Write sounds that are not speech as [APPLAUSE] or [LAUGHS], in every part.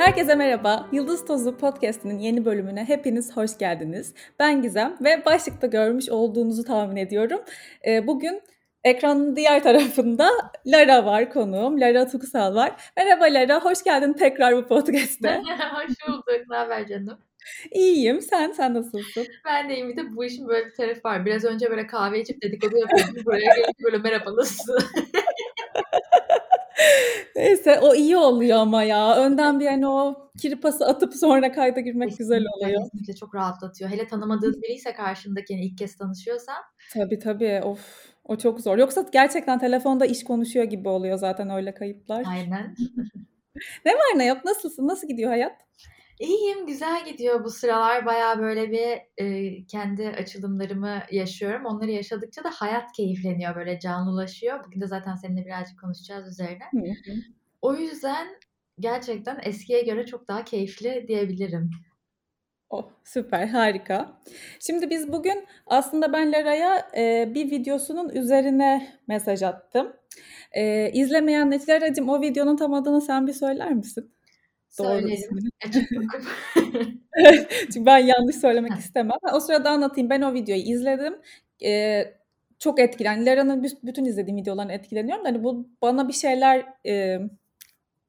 Herkese merhaba. Yıldız Tozu Podcast'inin yeni bölümüne hepiniz hoş geldiniz. Ben Gizem ve başlıkta görmüş olduğunuzu tahmin ediyorum. Ee, bugün ekranın diğer tarafında Lara var konuğum. Lara Tuksal var. Merhaba Lara, hoş geldin tekrar bu podcast'te. [LAUGHS] hoş bulduk. Ne haber canım? İyiyim. Sen, sen nasılsın? Ben de iyiyim. Bir de bu işin böyle bir tarafı var. Biraz önce böyle kahve içip dedikodu yapıyordum. Buraya gelip böyle merhaba nasılsın? [LAUGHS] Neyse o iyi oluyor ama ya. Önden bir hani o kirpası atıp sonra kayda girmek kesinlikle, güzel oluyor. Kesinlikle çok rahatlatıyor. Hele tanımadığın biriyse karşındaki yani ilk kez tanışıyorsan. Tabii tabii. Of o çok zor. Yoksa gerçekten telefonda iş konuşuyor gibi oluyor zaten öyle kayıplar. Aynen. ne var ne yok? Nasılsın? Nasıl gidiyor hayat? İyiyim, güzel gidiyor bu sıralar. Baya böyle bir e, kendi açılımlarımı yaşıyorum. Onları yaşadıkça da hayat keyifleniyor, böyle canlılaşıyor. Bugün de zaten seninle birazcık konuşacağız üzerine. Hı hı. O yüzden gerçekten eskiye göre çok daha keyifli diyebilirim. Oh, süper, harika. Şimdi biz bugün aslında ben Lara'ya e, bir videosunun üzerine mesaj attım. E, izlemeyenler, Lara'cığım o videonun tam adını sen bir söyler misin? Doğru Söylerim. bakıp. [LAUGHS] Çünkü ben yanlış söylemek istemem. O sırada anlatayım. Ben o videoyu izledim. E, çok etkilen. Lara'nın bü- bütün izlediğim videolarını etkileniyorum. Hani bu bana bir şeyler e,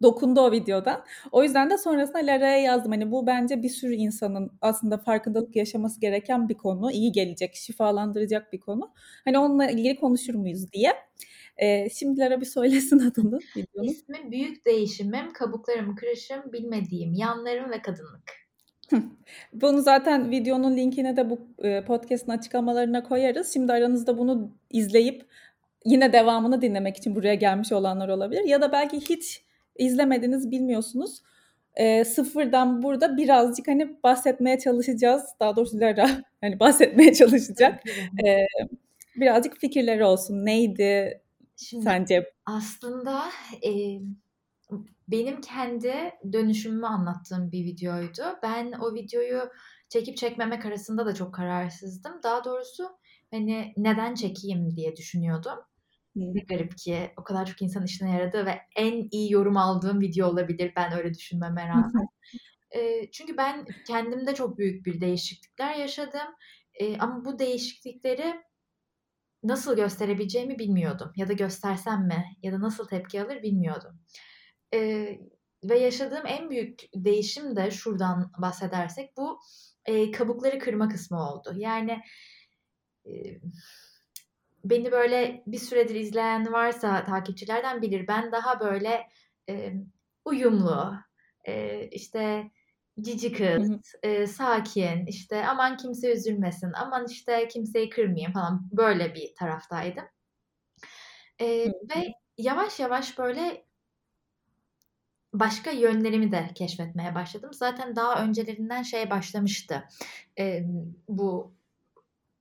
dokundu o videodan. O yüzden de sonrasında Lara'ya yazdım. Hani bu bence bir sürü insanın aslında farkındalık yaşaması gereken bir konu. İyi gelecek, şifalandıracak bir konu. Hani onunla ilgili konuşur muyuz diye. Ee, şimdi Lara bir söylesin adını videonun. İsmi Büyük Değişimim, Kabuklarım Kırışım, Bilmediğim Yanlarım ve Kadınlık. Bunu zaten videonun linkine de bu e, podcast'ın açıklamalarına koyarız. Şimdi aranızda bunu izleyip yine devamını dinlemek için buraya gelmiş olanlar olabilir. Ya da belki hiç izlemediniz, bilmiyorsunuz. E, sıfırdan burada birazcık hani bahsetmeye çalışacağız. Daha doğrusu Lara hani bahsetmeye çalışacak. E, birazcık fikirleri olsun. Neydi Şimdi sence? aslında e, benim kendi dönüşümümü anlattığım bir videoydu. Ben o videoyu çekip çekmemek arasında da çok kararsızdım. Daha doğrusu hani neden çekeyim diye düşünüyordum. Ne garip ki o kadar çok insan işine yaradı ve en iyi yorum aldığım video olabilir ben öyle düşünmeme rağmen. E, çünkü ben kendimde çok büyük bir değişiklikler yaşadım. E, ama bu değişiklikleri nasıl gösterebileceğimi bilmiyordum. Ya da göstersem mi? Ya da nasıl tepki alır bilmiyordum. E, ve yaşadığım en büyük değişim de şuradan bahsedersek bu e, kabukları kırma kısmı oldu. Yani e, beni böyle bir süredir izleyen varsa takipçilerden bilir. Ben daha böyle e, uyumlu, e, işte cici kız, hı. e, sakin, işte aman kimse üzülmesin, aman işte kimseyi kırmayayım falan böyle bir taraftaydım. E, hı. ve yavaş yavaş böyle başka yönlerimi de keşfetmeye başladım. Zaten daha öncelerinden şey başlamıştı. E, bu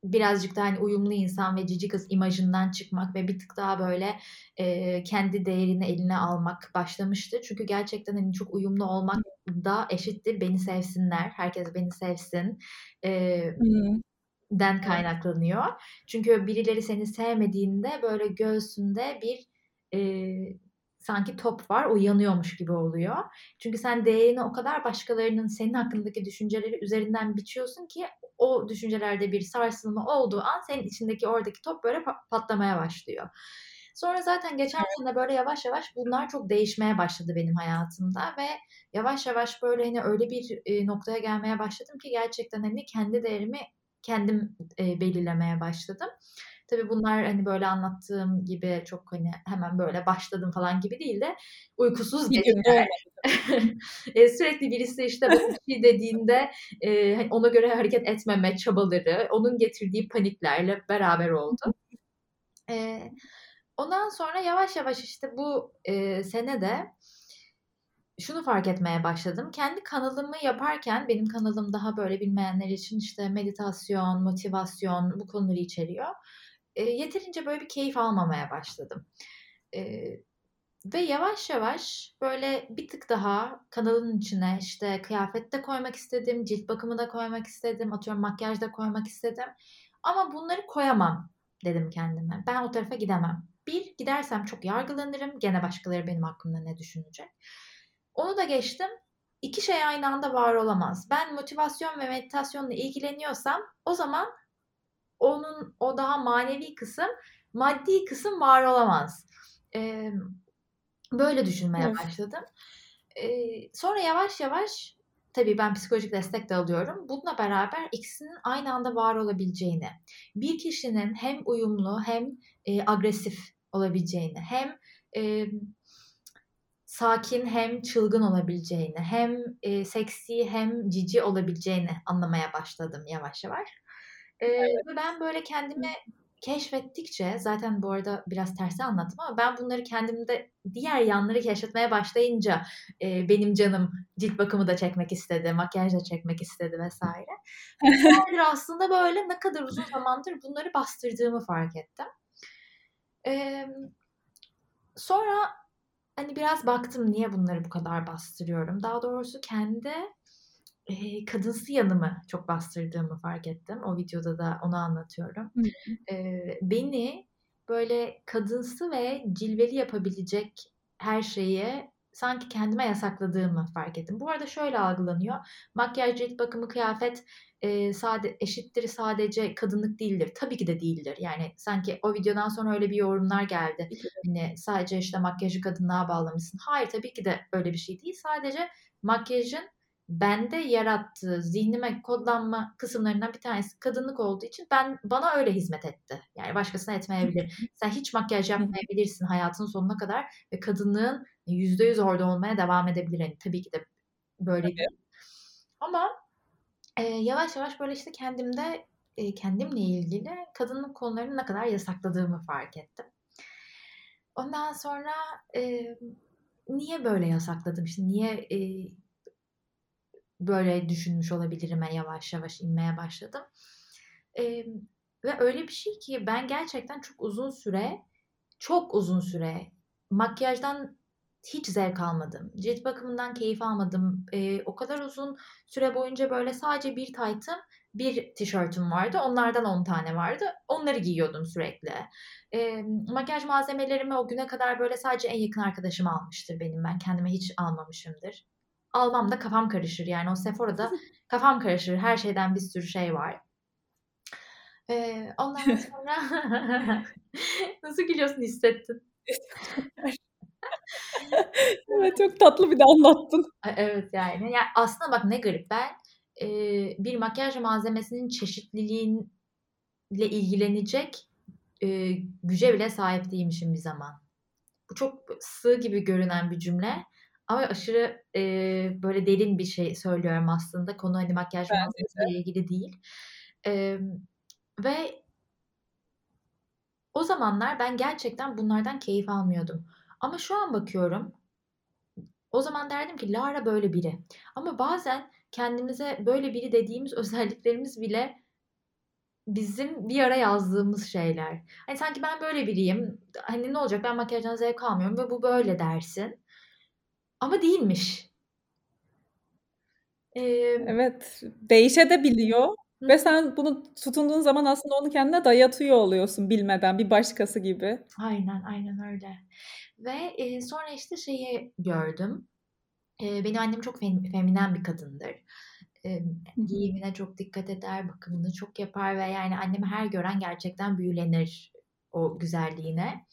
birazcık daha hani uyumlu insan ve cici kız imajından çıkmak ve bir tık daha böyle e, kendi değerini eline almak başlamıştı. Çünkü gerçekten hani çok uyumlu olmak da eşittir beni sevsinler, herkes beni sevsin e, den kaynaklanıyor. Çünkü birileri seni sevmediğinde böyle göğsünde bir e, sanki top var o yanıyormuş gibi oluyor. Çünkü sen değerini o kadar başkalarının senin hakkındaki düşünceleri üzerinden biçiyorsun ki o düşüncelerde bir sarsılma olduğu an senin içindeki oradaki top böyle pa- patlamaya başlıyor. Sonra zaten geçen sene böyle yavaş yavaş bunlar çok değişmeye başladı benim hayatımda ve yavaş yavaş böyle hani öyle bir e, noktaya gelmeye başladım ki gerçekten hani kendi değerimi kendim e, belirlemeye başladım. Tabii bunlar hani böyle anlattığım gibi çok hani hemen böyle başladım falan gibi değil de uykusuz geceler. [LAUGHS] E, sürekli birisi işte bir şey dediğinde e, hani ona göre hareket etmeme çabaları, onun getirdiği paniklerle beraber oldu. E, ondan sonra yavaş yavaş işte bu e, sene de şunu fark etmeye başladım. Kendi kanalımı yaparken benim kanalım daha böyle bilmeyenler için işte meditasyon, motivasyon bu konuları içeriyor. E, yeterince böyle bir keyif almamaya başladım. E, ve yavaş yavaş böyle bir tık daha kanalın içine işte kıyafet de koymak istedim, cilt bakımı da koymak istedim, atıyorum makyaj da koymak istedim. Ama bunları koyamam dedim kendime. Ben o tarafa gidemem. Bir, gidersem çok yargılanırım. Gene başkaları benim hakkımda ne düşünecek. Onu da geçtim. iki şey aynı anda var olamaz. Ben motivasyon ve meditasyonla ilgileniyorsam o zaman onun o daha manevi kısım, maddi kısım var olamaz. Eee, böyle düşünmeye Evet. başladım. Eee, sonra yavaş yavaş tabii ben psikolojik destek de alıyorum. Bununla beraber ikisinin aynı anda var olabileceğini, bir kişinin hem uyumlu hem eee, agresif olabileceğini, hem eee, sakin hem çılgın olabileceğini, hem eee, seksi hem cici olabileceğini anlamaya başladım yavaş yavaş. Eee, Evet. ve ben böyle kendimi keşfettikçe zaten bu arada biraz tersi anlattım ama ben bunları kendimde diğer yanları keşfetmeye başlayınca eee, benim canım cilt bakımı da çekmek istedi, makyaj da çekmek istedi vesaire. [LAUGHS] Aslında böyle ne kadar uzun zamandır bunları bastırdığımı fark ettim. Emm, sonra hani biraz baktım niye bunları bu kadar bastırıyorum. Daha doğrusu kendi eee, kadınsı yanımı çok bastırdığımı fark ettim. O videoda da onu anlatıyorum. Eee, beni böyle kadınsı ve cilveli yapabilecek her şeyi sanki kendime yasakladığımı fark ettim. Bu arada şöyle algılanıyor. Makyaj, cilt bakımı, kıyafet eee, sade, eşittir sadece kadınlık değildir. Tabii ki de değildir. Yani sanki o videodan sonra öyle bir yorumlar geldi. Hani sadece işte makyajı kadınlığa bağlamışsın. Hayır tabii ki de öyle bir şey değil. Sadece makyajın bende yarattığı zihnime kodlanma kısımlarından bir tanesi kadınlık olduğu için ben bana öyle hizmet etti. Yani başkasına etmeyebilir. Sen hiç makyaj yapmayabilirsin hayatının sonuna kadar ve kadınlığın %100 orada olmaya devam edebilir. Yani tabii ki de böyle Tabii. değil. Ama eee, yavaş yavaş böyle işte kendimde eee, kendimle ilgili kadınlık konularını ne kadar yasakladığımı fark ettim. Ondan sonra eee, niye böyle yasakladım? İşte niye eee, böyle düşünmüş olabilirim'e yavaş yavaş inmeye başladım. Eee, ve öyle bir şey ki ben gerçekten çok uzun süre, çok uzun süre makyajdan hiç zevk almadım. Cilt bakımından keyif almadım. Eee, o kadar uzun süre boyunca böyle sadece bir taytım, bir tişörtüm vardı. Onlardan 10 tane vardı. Onları giyiyordum sürekli. Eee, makyaj malzemelerimi o güne kadar böyle sadece en yakın arkadaşım almıştır benim. Ben kendime hiç almamışımdır. Almam da kafam karışır. Yani o Sephora'da [LAUGHS] kafam karışır. Her şeyden bir sürü şey var. Eee, ondan [LAUGHS] sonra [LAUGHS] nasıl gülüyorsun hissettin? [LAUGHS] Evet çok tatlı bir de anlattın. Evet yani. Ya aslında bak ne garip. Ben eee, bir makyaj malzemesinin çeşitliliğiyle ilgilenecek eee, güce bile sahip değilmişim bir zaman. Bu çok sığ gibi görünen bir cümle. Ama aşırı eee, böyle derin bir şey söylüyorum aslında. Konu hani makyaj malzemesiyle de. ilgili değil. Emm, ve o zamanlar ben gerçekten bunlardan keyif almıyordum. Ama şu an bakıyorum. O zaman derdim ki Lara böyle biri. Ama bazen kendimize böyle biri dediğimiz [LAUGHS] özelliklerimiz bile bizim bir ara yazdığımız şeyler. Hani sanki ben böyle biriyim. Hani ne olacak ben makyajdan zevk almıyorum ve bu böyle dersin. Ama değilmiş. Emm Evet, değişebiliyor Hı ve hı. sen bunu tutunduğun zaman aslında onu kendine dayatıyor oluyorsun bilmeden bir başkası gibi. Aynen, aynen öyle. Ve eee, sonra işte şeyi gördüm. Eee, benim annem çok fem feminen bir kadındır. Emm, Hı hı. giyimine çok dikkat eder, bakımını çok yapar ve yani annemi her gören gerçekten büyülenir o güzelliğine.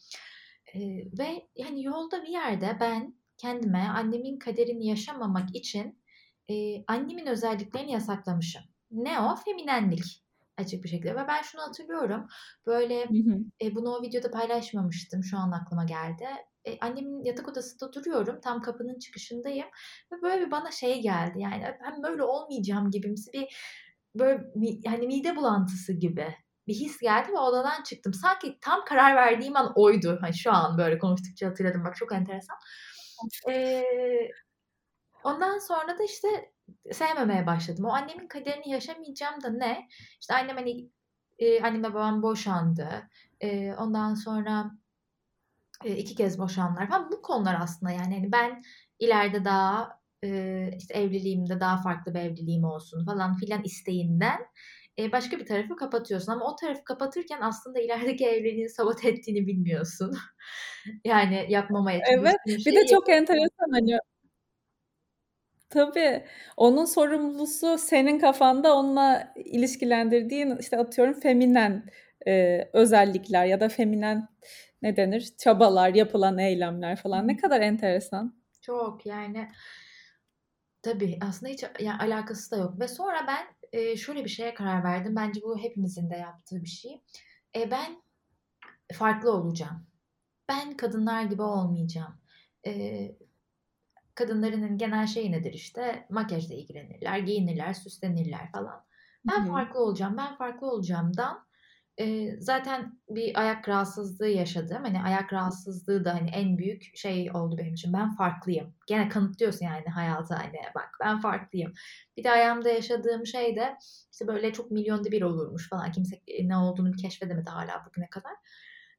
Eee, ve hani yolda bir yerde ben kendime annemin kaderini yaşamamak için eee, annemin özelliklerini yasaklamışım. Ne o? Feminenlik açık bir şekilde ve ben şunu hatırlıyorum. Böyle Hı hı. eee, bunu o videoda paylaşmamıştım. Şu an aklıma geldi. Eee, annemin yatak odasında duruyorum. Tam kapının çıkışındayım ve böyle bir bana şey geldi. Yani ben böyle olmayacağım gibimsi bir böyle hani mide bulantısı gibi bir his geldi ve odadan çıktım. Sanki tam karar verdiğim an oydu. Hani şu an böyle konuştukça hatırladım. Bak çok enteresan. Eee, ondan sonra da işte sevmemeye başladım. O annemin kaderini yaşamayacağım da ne? İşte annem hani eee, annemle babam boşandı. Eee, ondan sonra eee, 2 kez boşandılar falan. Bu konular aslında yani hani ben ileride daha eee, işte evliliğimde daha farklı bir evliliğim olsun falan filan isteğinden eee, başka bir tarafı kapatıyorsun ama o tarafı kapatırken aslında ilerideki evliliğini sabote ettiğini bilmiyorsun. [LAUGHS] Yani yapmamaya Evet, çalıştığın bir de şeyi çok enteresan hani Tabii. Onun sorumlusu senin kafanda onunla ilişkilendirdiğin, işte, atıyorum feminen, eee, özellikler ya da feminen ne denir, çabalar, yapılan eylemler falan. Ne kadar enteresan. Çok, yani Tabii, aslında hiç yani alakası da yok ve sonra ben, eee, şöyle bir şeye karar verdim. Bence bu hepimizin de yaptığı bir şey. Eee, ben farklı olacağım. Ben kadınlar gibi olmayacağım. Eee, kadınların hani genel şeyi nedir işte? Makyajla ilgilenirler, giyinirler, süslenirler falan. Ben hı. farklı olacağım, ben farklı olacağımdan Eee, zaten bir ayak rahatsızlığı yaşadım. Hani ayak rahatsızlığı da hani en büyük şey oldu benim için. Ben farklıyım. Gene kanıtlıyorsun yani hayata hani bak ben farklıyım. Bir de ayağımda yaşadığım şey de işte böyle çok milyonda bir olurmuş falan. Kimse ne olduğunu keşfedemedi hala bugüne kadar.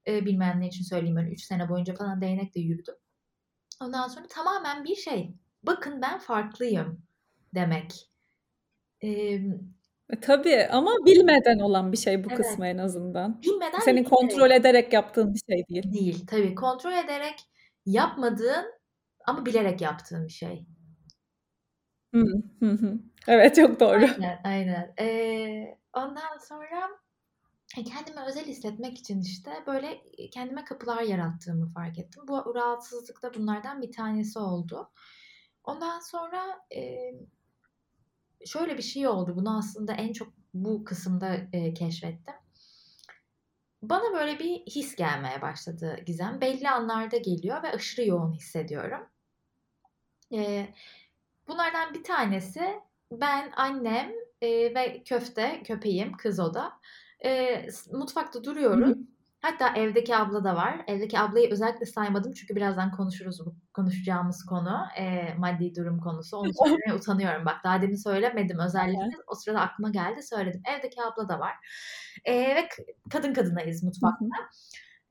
Eee, bilmeyenler için söyleyeyim ben 3 sene boyunca falan değnekle yürüdüm. Ondan sonra tamamen bir şey. Bakın ben farklıyım demek. Emm E, tabii ama bilmeden olan bir şey bu Evet. kısmı en azından. Bilmeden Senin kontrol ederek yaptığın bir şey değil. Değil, tabii. Kontrol ederek yapmadığın ama bilerek yaptığın bir şey. Hı, hı hı. Evet, çok doğru. Aynen, aynen. Eee, ondan sonra kendimi özel hissetmek için işte böyle kendime kapılar yarattığımı fark ettim. Bu rahatsızlık da bunlardan bir tanesi oldu. Ondan sonra eee, şöyle bir şey oldu. Bunu aslında en çok bu kısımda eee, keşfettim. Bana böyle bir his gelmeye başladı Gizem. Belli anlarda geliyor ve aşırı yoğun hissediyorum. Eee, bunlardan bir tanesi ben, annem eee, ve Köfte, köpeğim, kız o da. Eee, mutfakta Hı duruyoruz. hı. Hatta evdeki abla da var. Evdeki ablayı özellikle saymadım çünkü birazdan konuşuruz bu konuşacağımız konu. Eee, maddi durum konusu. Onu söylemeye [LAUGHS] utanıyorum. Bak daha demin söylemedim özellikle. O sırada aklıma geldi söyledim. Evdeki abla da var. Eee, ve kadın kadınayız mutfakta. Hı hı.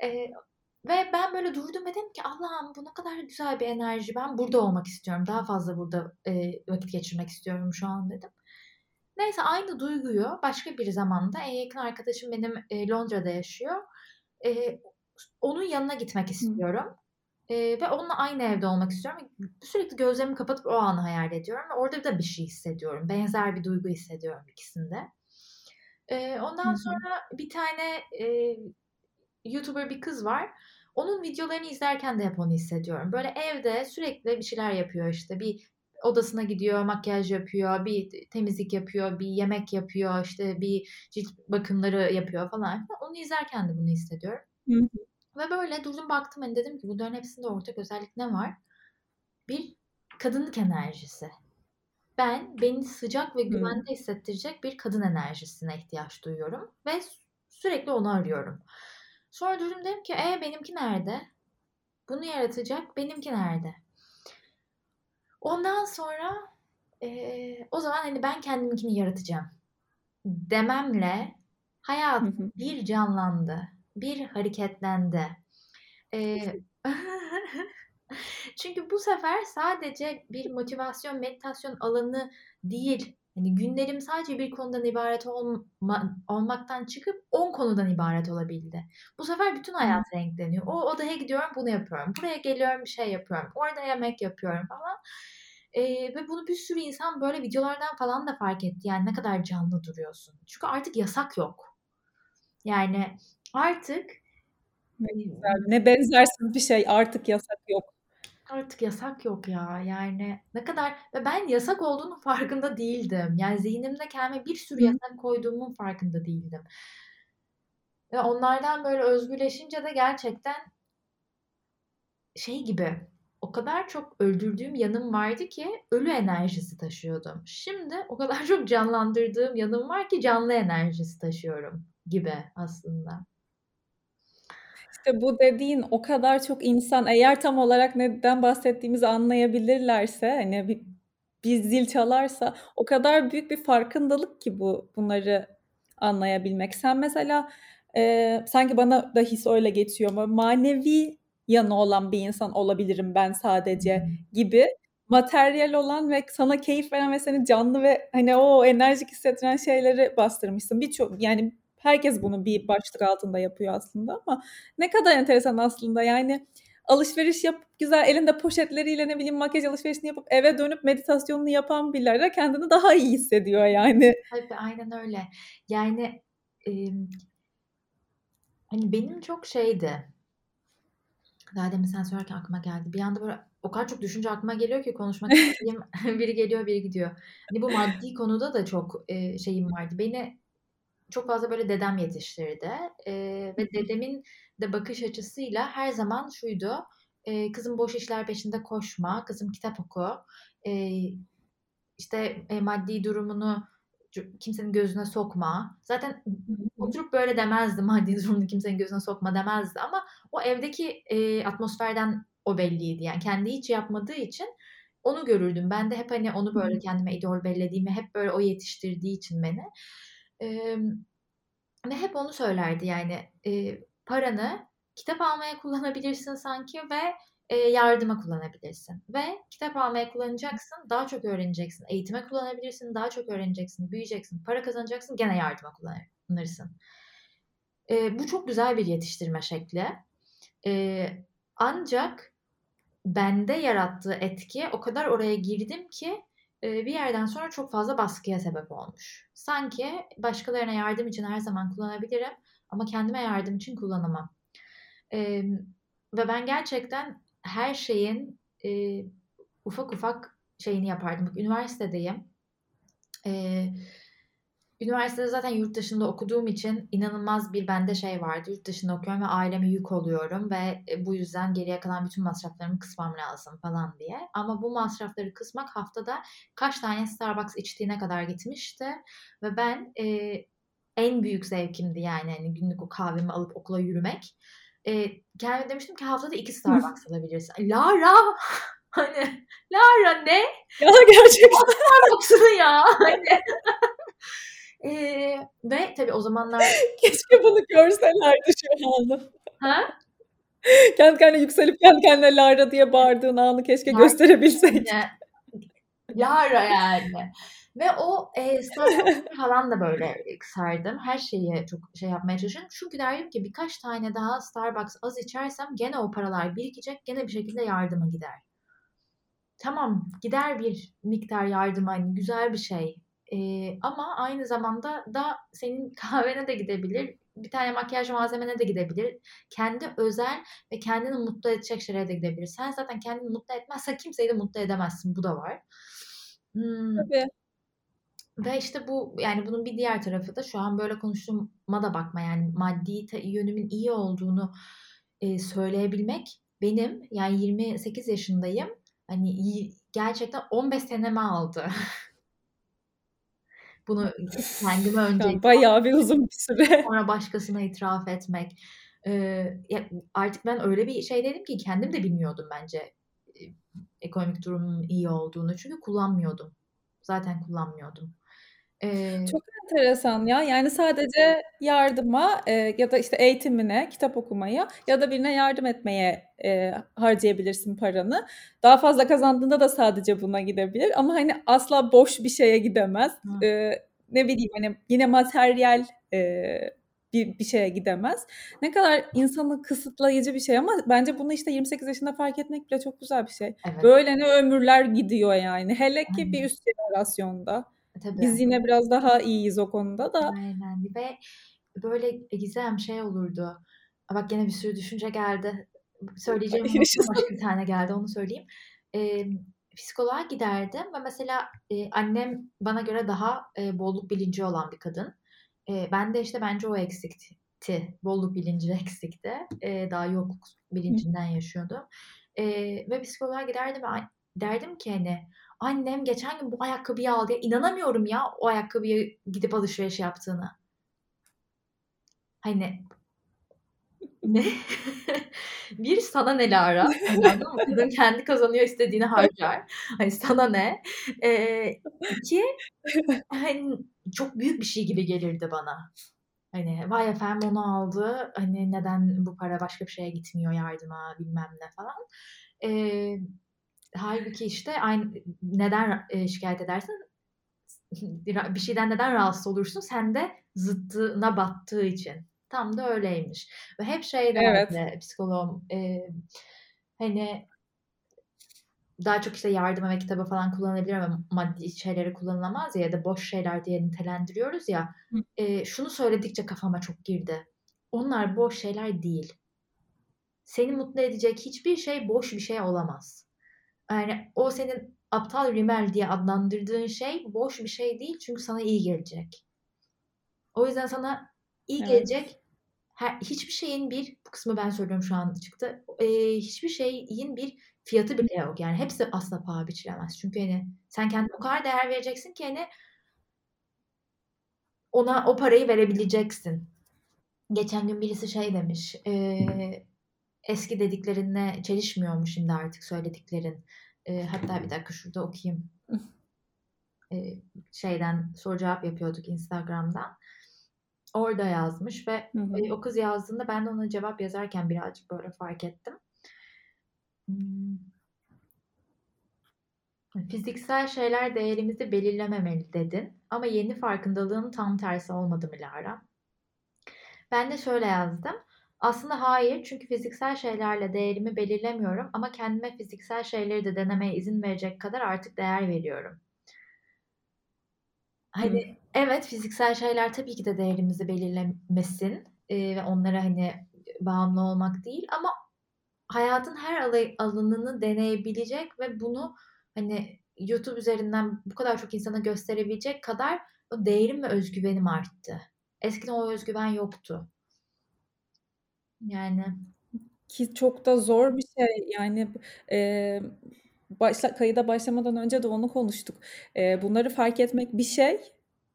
Eee, ve ben böyle durdum ve dedim ki Allah'ım bu ne kadar güzel bir enerji. Ben burada olmak istiyorum. Daha fazla burada eee, vakit geçirmek istiyorum şu an dedim. Neyse aynı duyguyu başka bir zamanda en yakın arkadaşım benim e, Londra'da yaşıyor. E, onun yanına gitmek istiyorum. E, ve onunla aynı evde olmak istiyorum. Sürekli gözlerimi kapatıp o anı hayal ediyorum. Ve orada da bir şey hissediyorum. Benzer bir duygu hissediyorum ikisinde. E, ondan Hı hı. sonra bir tane e, YouTuber bir kız var. Onun videolarını izlerken de hep onu hissediyorum. Böyle evde sürekli bir şeyler yapıyor işte. Bir odasına gidiyor, makyaj yapıyor, bir temizlik yapıyor, bir yemek yapıyor, işte bir cilt bakımları yapıyor falan. Onu izlerken de bunu hissediyorum. Hı hı. Ve böyle durdum baktım hani dedim ki bunların hepsinde ortak özellik ne var? Bir kadınlık enerjisi. Ben beni sıcak ve Hı. güvende hissettirecek bir kadın enerjisine ihtiyaç duyuyorum ve sürekli onu arıyorum. Sonra durdum dedim ki e benimki nerede? Bunu yaratacak benimki nerede? Ondan sonra e, o zaman hani ben kendiminkini yaratacağım dememle hayat Hı hı. bir canlandı, bir hareketlendi. E, [LAUGHS] çünkü bu sefer sadece bir motivasyon, meditasyon alanı değil. Hani günlerim sadece bir konudan ibaret olma, olmaktan çıkıp 10 konudan ibaret olabildi. Bu sefer bütün hayat renkleniyor. O odaya gidiyorum bunu yapıyorum. Buraya geliyorum bir şey yapıyorum. Orada yemek yapıyorum falan. Ve bunu bir sürü insan böyle videolardan falan da fark etti. Yani ne kadar canlı duruyorsun. Çünkü artık yasak yok. Yani artık ne güzel. Ne benzersiz bir şey artık yasak yok. Artık yasak yok ya. Yani ne kadar ve ben yasak olduğunun farkında değildim. Yani zihnimde kendime bir sürü yasak koyduğumun farkında değildim. Ve onlardan böyle özgürleşince de gerçekten şey gibi o kadar çok öldürdüğüm yanım vardı ki ölü enerjisi taşıyordum. Şimdi o kadar [LAUGHS] çok canlandırdığım yanım var ki canlı enerjisi taşıyorum gibi aslında. İşte bu dediğin o kadar çok insan eğer tam olarak neden bahsettiğimizi anlayabilirlerse hani bir, bir zil çalarsa o kadar büyük bir farkındalık ki bu bunları anlayabilmek. Sen mesela e, sanki bana da his öyle geçiyor ama manevi yanı olan bir insan olabilirim ben sadece gibi materyal olan ve sana keyif veren ve seni canlı ve hani o enerjik hissettiren şeyleri bastırmışsın. Birçok yani herkes bunu bir başlık altında yapıyor aslında ama ne kadar enteresan aslında yani alışveriş yapıp güzel elinde poşetleriyle ne bileyim makyaj alışverişini yapıp eve dönüp meditasyonunu yapan birileri kendini daha iyi hissediyor yani. Tabii aynen öyle. Yani e, hani benim çok şeydi. Daha demin sen söylerken aklıma geldi. Bir anda böyle o kadar çok düşünce aklıma geliyor ki konuşmak istediğim [LAUGHS] [LAUGHS] biri geliyor biri gidiyor. Hani bu maddi konuda da çok e, şeyim vardı. Beni çok fazla böyle dedem yetiştirdi. E, ve dedemin de bakış açısıyla her zaman şuydu. E, kızım boş işler peşinde koşma. Kızım kitap oku. E, işte e, maddi durumunu kimsenin gözüne sokma. Zaten oturup böyle demezdi [LAUGHS] maddi durumunu kimsenin gözüne sokma demezdi ama o evdeki e, atmosferden o belliydi. Yani kendi hiç yapmadığı için onu görürdüm. Ben de hep hani onu böyle kendime idol bellediğimi, hep böyle o yetiştirdiği için beni. E, ve hep onu söylerdi yani e, paranı kitap almaya kullanabilirsin sanki ve e, yardıma kullanabilirsin. Ve kitap almaya kullanacaksın, daha çok öğreneceksin. Eğitime kullanabilirsin, daha çok öğreneceksin, büyüyeceksin, para kazanacaksın, gene yardıma kullanırsın. E, bu çok güzel bir yetiştirme şekli. E, ancak bende yarattığı etki o kadar oraya girdim ki e, bir yerden sonra çok fazla baskıya sebep olmuş. Sanki başkalarına yardım için her zaman kullanabilirim ama kendime yardım için kullanamam. E, ve ben gerçekten her şeyin e, ufak ufak şeyini yapardım. Üniversitedeyim. E, üniversitede zaten yurt dışında okuduğum için inanılmaz bir bende şey vardı. Yurt dışında okuyorum ve aileme yük oluyorum ve e, bu yüzden geriye kalan bütün masraflarımı kısmam lazım falan diye. Ama bu masrafları kısmak haftada kaç tane Starbucks içtiğine kadar gitmişti ve ben e, en büyük zevkimdi yani hani günlük o kahvemi alıp okula yürümek e, kendime demiştim ki haftada iki Starbucks alabilirsin. Lara [LAUGHS] hani Lara ne? Ya gerçekten. Starbucks'ını ya. [LAUGHS] Hani. e, ve tabii o zamanlar keşke bunu görselerdi şu anı. Ha? kendi kendine yükselip kendi kendine Lara diye bağırdığın anı keşke Lara, gösterebilseydik. Lara yani. Ve o e, falan da böyle sardım. Her şeyi çok şey yapmaya çalışıyorum. Çünkü derdim ki birkaç tane daha Starbucks az içersem gene o paralar birikecek. Gene bir şekilde yardıma gider. Tamam gider bir miktar yardıma hani güzel bir şey. E, ama aynı zamanda da senin [LAUGHS] kahvene de gidebilir. Bir tane makyaj malzemene de gidebilir. Kendi özel ve kendini mutlu edecek şeylere de gidebilir. Sen zaten kendini mutlu etmezsen kimseyi de mutlu edemezsin. Bu da var. Hmm. Tabii. Ve işte bu yani bunun bir diğer tarafı da şu an böyle konuştuğuma da bakma yani maddi yönümün iyi olduğunu e, söyleyebilmek benim yani 28 yaşındayım hani gerçekten 15 seneme aldı. [LAUGHS] Bunu kendime önce bayağı bir uzun bir süre. [LAUGHS] Sonra başkasına itiraf etmek. Ee, artık ben öyle bir şey dedim ki kendim de bilmiyordum bence ekonomik durumun iyi olduğunu. Çünkü kullanmıyordum. Zaten kullanmıyordum. Eee Çok enteresan ya. Yani sadece yardıma, eee, ya da, işte, eğitimine, kitap okumaya ya da birine yardım etmeye, eee, harcayabilirsin paranı. Daha fazla kazandığında da sadece buna gidebilir ama, hani, asla boş bir şeye gidemez. Hı. Eee, ne bileyim, hani, yine materyal, eee, bir bir şeye gidemez. Ne kadar insanı kısıtlayıcı bir şey ama bence bunu, işte, 28 yaşında fark etmek bile çok güzel bir şey. Evet. Böyle ne ömürler gidiyor yani. Hele ki bir üst jenerasyonda. E, tabii. Biz yine biraz daha iyiyiz o konuda da. Aynen ve böyle Gizem şey olurdu. Bak gene bir sürü düşünce geldi. Söyleyeceğim başka bir tane geldi onu söyleyeyim. Ee, psikoloğa giderdim ve mesela e, annem bana göre daha e, bolluk bilinci olan bir kadın. E, ben de işte bence o eksikti. Bolluk bilinci [LAUGHS] eksikti. E, daha yokluk bilincinden yaşıyordum. E, ve psikoloğa giderdim ve derdim ki hani Annem geçen gün bu ayakkabıyı aldı. Ya, inanamıyorum ya o ayakkabıyı gidip alışveriş yaptığını. Hani [LAUGHS] ne? [LAUGHS] bir sana ne Lara? Mı? Kadın kendi kazanıyor istediğini harcar. Hani sana ne? Ee, iki hani çok büyük bir şey gibi gelirdi bana. Hani vay efendim onu aldı. Hani neden bu para başka bir şeye gitmiyor yardıma bilmem ne falan. Ee, Halbuki işte aynı neden e, şikayet edersin? [LAUGHS] bir şeyden neden rahatsız olursun? Sen de zıttına battığı için. Tam da öyleymiş. Ve hep şey derdi evet. psikoloğum e, hani daha çok işte yardıma ve kitaba falan kullanılabilir ama maddi şeyleri kullanılamaz ya ya da boş şeyler diye nitelendiriyoruz ya. E, şunu söyledikçe kafama çok girdi. Onlar boş şeyler değil. Seni mutlu edecek hiçbir şey boş bir şey olamaz. Yani o senin aptal rimel diye adlandırdığın şey boş bir şey değil çünkü sana iyi gelecek. O yüzden sana iyi Evet. gelecek her, hiçbir şeyin bir bu kısmı ben söylüyorum şu an çıktı. E, hiçbir şeyin bir fiyatı bile yok. Yani hepsi asla paha biçilemez. Çünkü hani sen kendine o kadar değer vereceksin ki hani ona o parayı verebileceksin. Geçen gün birisi şey demiş. E, eski dediklerinle çelişmiyormuş şimdi artık söylediklerin. E, hatta bir dakika şurada okuyayım. [LAUGHS] E, şeyden soru cevap yapıyorduk Instagram'dan. Orada yazmış ve Hı hı. e, o kız yazdığında ben de ona cevap yazarken birazcık böyle fark ettim. Hmm. Fiziksel şeyler değerimizi belirlememeli dedin. Ama yeni farkındalığın tam tersi olmadı mı Lara? Ben de şöyle yazdım. Aslında hayır çünkü fiziksel şeylerle değerimi belirlemiyorum ama kendime fiziksel şeyleri de denemeye izin verecek kadar artık değer veriyorum. Hani Hı. evet fiziksel şeyler tabii ki de değerimizi belirlemesin e, ve onlara hani bağımlı olmak değil ama hayatın her alanını deneyebilecek ve bunu hani YouTube üzerinden bu kadar çok insana gösterebilecek kadar o değerim ve özgüvenim arttı. Eskiden o özgüven yoktu. Yani ki çok da zor bir şey. Yani e, başla, kayıda başlamadan önce de onu konuştuk. E, bunları fark etmek bir şey.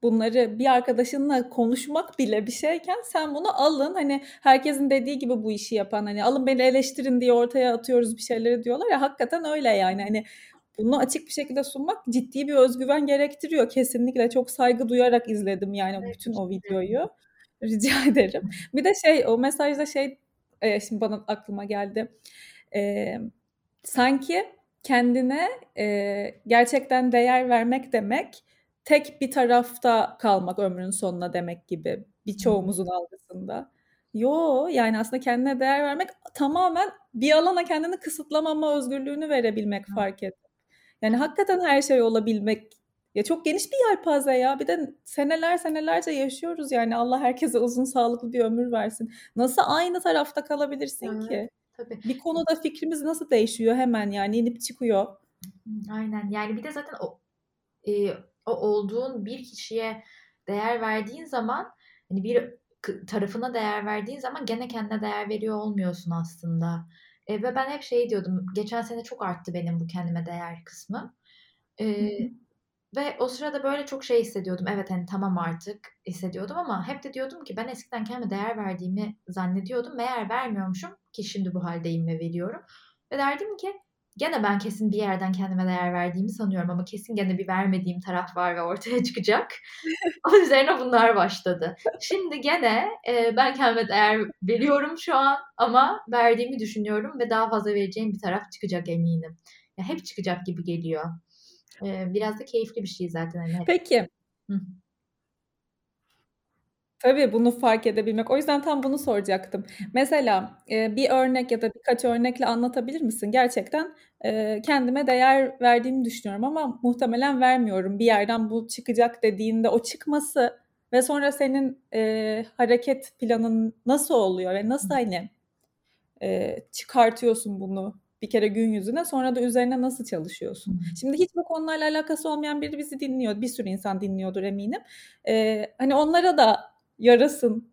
Bunları bir arkadaşınla konuşmak bile bir şeyken sen bunu alın. Hani herkesin dediği gibi bu işi yapan hani alın beni eleştirin diye ortaya atıyoruz bir şeyleri diyorlar ya hakikaten öyle yani. Hani bunu açık bir şekilde sunmak ciddi bir özgüven gerektiriyor. Kesinlikle çok saygı duyarak izledim yani bütün o videoyu. Rica [LAUGHS] ederim. Bir de şey o mesajda şey e, şimdi bana aklıma geldi. E, sanki kendine e, gerçekten değer vermek demek tek bir tarafta kalmak ömrün sonuna demek gibi birçoğumuzun algısında. Yo yani aslında kendine değer vermek tamamen bir alana kendini kısıtlamama özgürlüğünü verebilmek fark et. Yani hakikaten her şey olabilmek ya çok geniş bir yelpaze ya. Bir de seneler senelerce yaşıyoruz yani. Allah herkese uzun sağlıklı bir ömür versin. Nasıl aynı tarafta kalabilirsin evet, ki? Tabii. Bir konuda fikrimiz nasıl değişiyor hemen yani inip çıkıyor. Aynen. Yani bir de zaten o, e, o olduğun bir kişiye değer verdiğin zaman hani bir tarafına değer verdiğin zaman gene kendine değer veriyor olmuyorsun aslında. E, ve ben hep şey diyordum. Geçen sene çok arttı benim bu kendime değer kısmı. E, ve o sırada böyle çok şey hissediyordum. Evet hani tamam artık hissediyordum ama hep de diyordum ki ben eskiden kendime değer verdiğimi zannediyordum. Meğer vermiyormuşum ki şimdi bu haldeyim ve veriyorum. Ve derdim ki gene ben kesin bir yerden kendime değer verdiğimi sanıyorum ama kesin gene bir vermediğim taraf var ve ortaya [LAUGHS] çıkacak. [LAUGHS] o üzerine bunlar başladı. Şimdi gene e, ben kendime değer veriyorum şu an ama verdiğimi düşünüyorum ve daha fazla vereceğim bir taraf çıkacak eminim. Ya hep çıkacak gibi geliyor. E, biraz da keyifli bir şey zaten. Hani. Peki. Hı. Tabii bunu fark edebilmek. O yüzden tam bunu soracaktım. Mesela e, bir örnek ya da birkaç örnekle anlatabilir misin? Gerçekten e, kendime değer verdiğimi düşünüyorum ama muhtemelen vermiyorum. Bir yerden bu çıkacak dediğinde o çıkması ve sonra senin e, hareket planın nasıl oluyor ve nasıl hani e, çıkartıyorsun bunu bir kere gün yüzüne sonra da üzerine nasıl çalışıyorsun? Hmm. Şimdi hiç bu konularla alakası olmayan biri bizi dinliyor. Bir sürü insan dinliyordur eminim. E, hani onlara da yarasın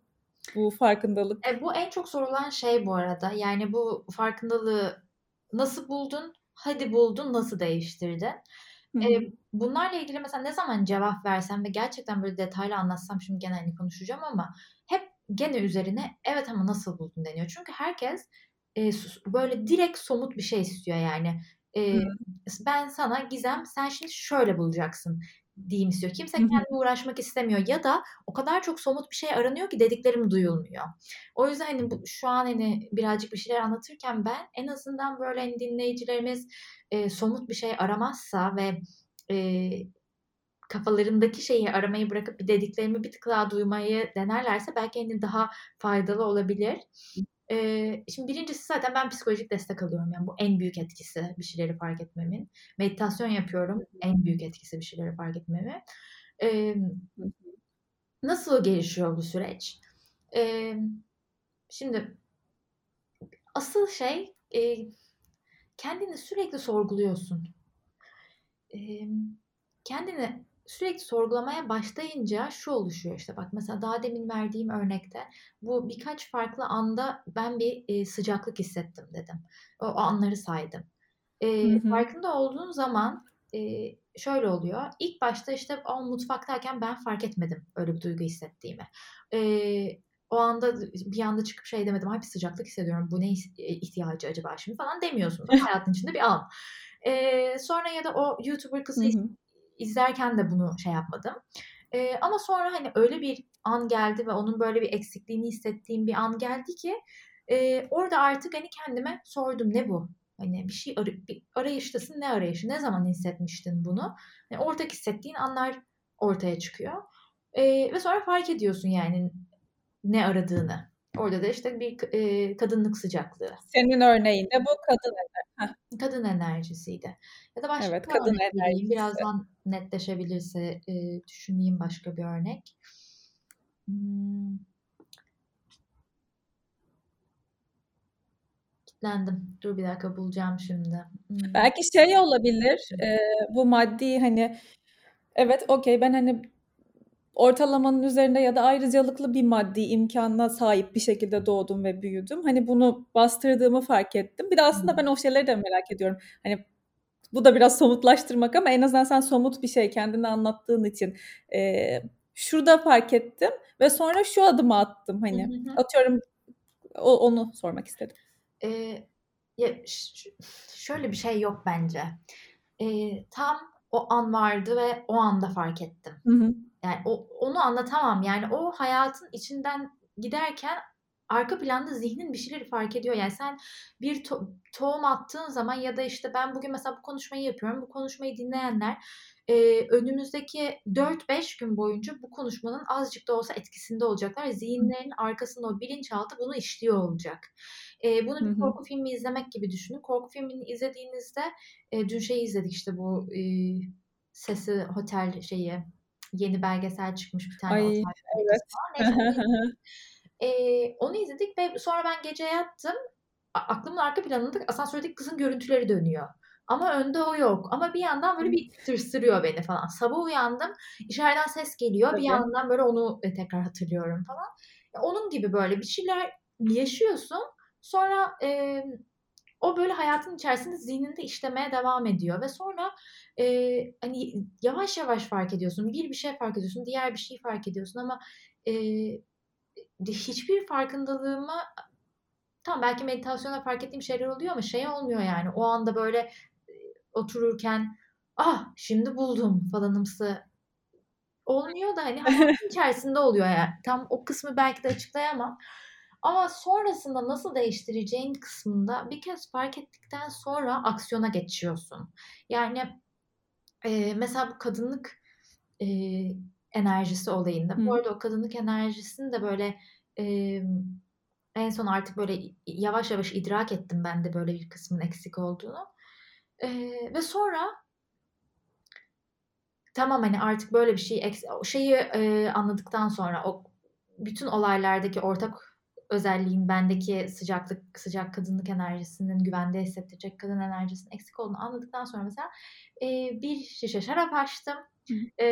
bu farkındalık. E, bu en çok sorulan şey bu arada. Yani bu farkındalığı nasıl buldun? Hadi buldun, nasıl değiştirdin? E, bunlarla ilgili mesela ne zaman cevap versem ve gerçekten böyle detaylı anlatsam şimdi gene hani konuşacağım ama hep gene üzerine evet ama nasıl buldun deniyor. Çünkü herkes e, böyle direkt somut bir şey istiyor yani. E, ben sana Gizem sen şimdi şöyle bulacaksın diyeyim istiyor. Kimse kendine uğraşmak istemiyor ya da o kadar çok somut bir şey aranıyor ki dediklerim duyulmuyor. O yüzden hani bu, şu an hani birazcık bir şeyler anlatırken ben en azından böyle hani dinleyicilerimiz e, somut bir şey aramazsa ve e, kafalarındaki şeyi aramayı bırakıp bir dediklerimi bir tık daha duymayı denerlerse belki hani daha faydalı olabilir. Ee, şimdi birincisi zaten ben psikolojik destek alıyorum. Yani bu en büyük etkisi bir şeyleri fark etmemin. Meditasyon yapıyorum. En büyük etkisi bir şeyleri fark etmemin. Ee, nasıl gelişiyor bu süreç? Ee, şimdi asıl şey e, kendini sürekli sorguluyorsun. Ee, kendini sürekli sorgulamaya başlayınca şu oluşuyor işte bak mesela daha demin verdiğim örnekte bu birkaç farklı anda ben bir e, sıcaklık hissettim dedim. O, o anları saydım. E, farkında olduğun zaman e, şöyle oluyor. İlk başta işte o mutfaktayken ben fark etmedim öyle bir duygu hissettiğimi. E, o anda bir anda çıkıp şey demedim. Ay bir sıcaklık hissediyorum. Bu ne ihtiyacı acaba şimdi falan demiyorsun. [LAUGHS] Hayatın içinde bir an. E, sonra ya da o YouTuber kızı izlerken de bunu şey yapmadım. E, ama sonra hani öyle bir an geldi ve onun böyle bir eksikliğini hissettiğim bir an geldi ki e, orada artık hani kendime sordum ne bu? Hani bir şey ar- bir arayıştasın ne arayışı? Ne zaman hissetmiştin bunu? Yani ortak hissettiğin anlar ortaya çıkıyor. E, ve sonra fark ediyorsun yani ne aradığını. Orada da işte bir e, kadınlık sıcaklığı. Senin örneğinde bu kadın enerjisi. Kadın enerjisiydi. Ya da başka evet, bir kadın örnek enerjisi. Birazdan netleşebilirse e, düşüneyim başka bir örnek. Hmm. Kitlendim. Dur bir dakika bulacağım şimdi. Hmm. Belki şey olabilir. E, bu maddi hani evet okey ben hani ortalamanın üzerinde ya da ayrıcalıklı bir maddi imkanına sahip bir şekilde doğdum ve büyüdüm. Hani bunu bastırdığımı fark ettim. Bir de aslında ben o şeyleri de merak ediyorum. Hani bu da biraz somutlaştırmak ama en azından sen somut bir şey kendini anlattığın için e, şurada fark ettim ve sonra şu adımı attım hani hı hı. atıyorum o, onu sormak istedim. Ee, ya şöyle bir şey yok bence. Ee, tam o an vardı ve o anda fark ettim. Hı hı. Yani o, onu anlatamam. Yani o hayatın içinden giderken arka planda zihnin bir şeyleri fark ediyor. Yani sen bir to- tohum attığın zaman ya da işte ben bugün mesela bu konuşmayı yapıyorum. Bu konuşmayı dinleyenler e, önümüzdeki 4-5 gün boyunca bu konuşmanın azıcık da olsa etkisinde olacaklar. Zihinlerin arkasında o bilinçaltı bunu işliyor olacak. E, bunu bir korku filmi izlemek gibi düşünün. Korku filmini izlediğinizde e, dün şeyi izledik işte bu e, Sesi Hotel şeyi yeni belgesel çıkmış bir tane. Ay, evet. e, [LAUGHS] onu izledik ve sonra ben gece yattım. Aklımın arka planında asansördeki kızın görüntüleri dönüyor. Ama önde o yok. Ama bir yandan böyle bir tırsırıyor beni falan. Sabah uyandım. İçeriden ses geliyor. Tabii. Bir yandan böyle onu tekrar hatırlıyorum falan. Onun gibi böyle bir şeyler yaşıyorsun. Sonra e, o böyle hayatın içerisinde zihninde işlemeye devam ediyor ve sonra e, hani yavaş yavaş fark ediyorsun. Bir bir şey fark ediyorsun, diğer bir şey fark ediyorsun ama e, hiçbir farkındalığımı tam belki meditasyonda fark ettiğim şeyler oluyor ama şey olmuyor yani. O anda böyle otururken ah şimdi buldum falanımsı olmuyor da hani hayatın içerisinde oluyor yani. Tam o kısmı belki de açıklayamam. Ama sonrasında nasıl değiştireceğin kısmında bir kez fark ettikten sonra aksiyona geçiyorsun. Yani e, mesela bu kadınlık e, enerjisi olayında. Hı. Bu arada o kadınlık enerjisini de böyle e, en son artık böyle yavaş yavaş idrak ettim ben de böyle bir kısmın eksik olduğunu. E, ve sonra tamam hani artık böyle bir şey şeyi e, anladıktan sonra o bütün olaylardaki ortak özelliğin bendeki sıcaklık, sıcak kadınlık enerjisinin güvende hissettirecek kadın enerjisinin eksik olduğunu anladıktan sonra mesela e, bir şişe şarap açtım. E,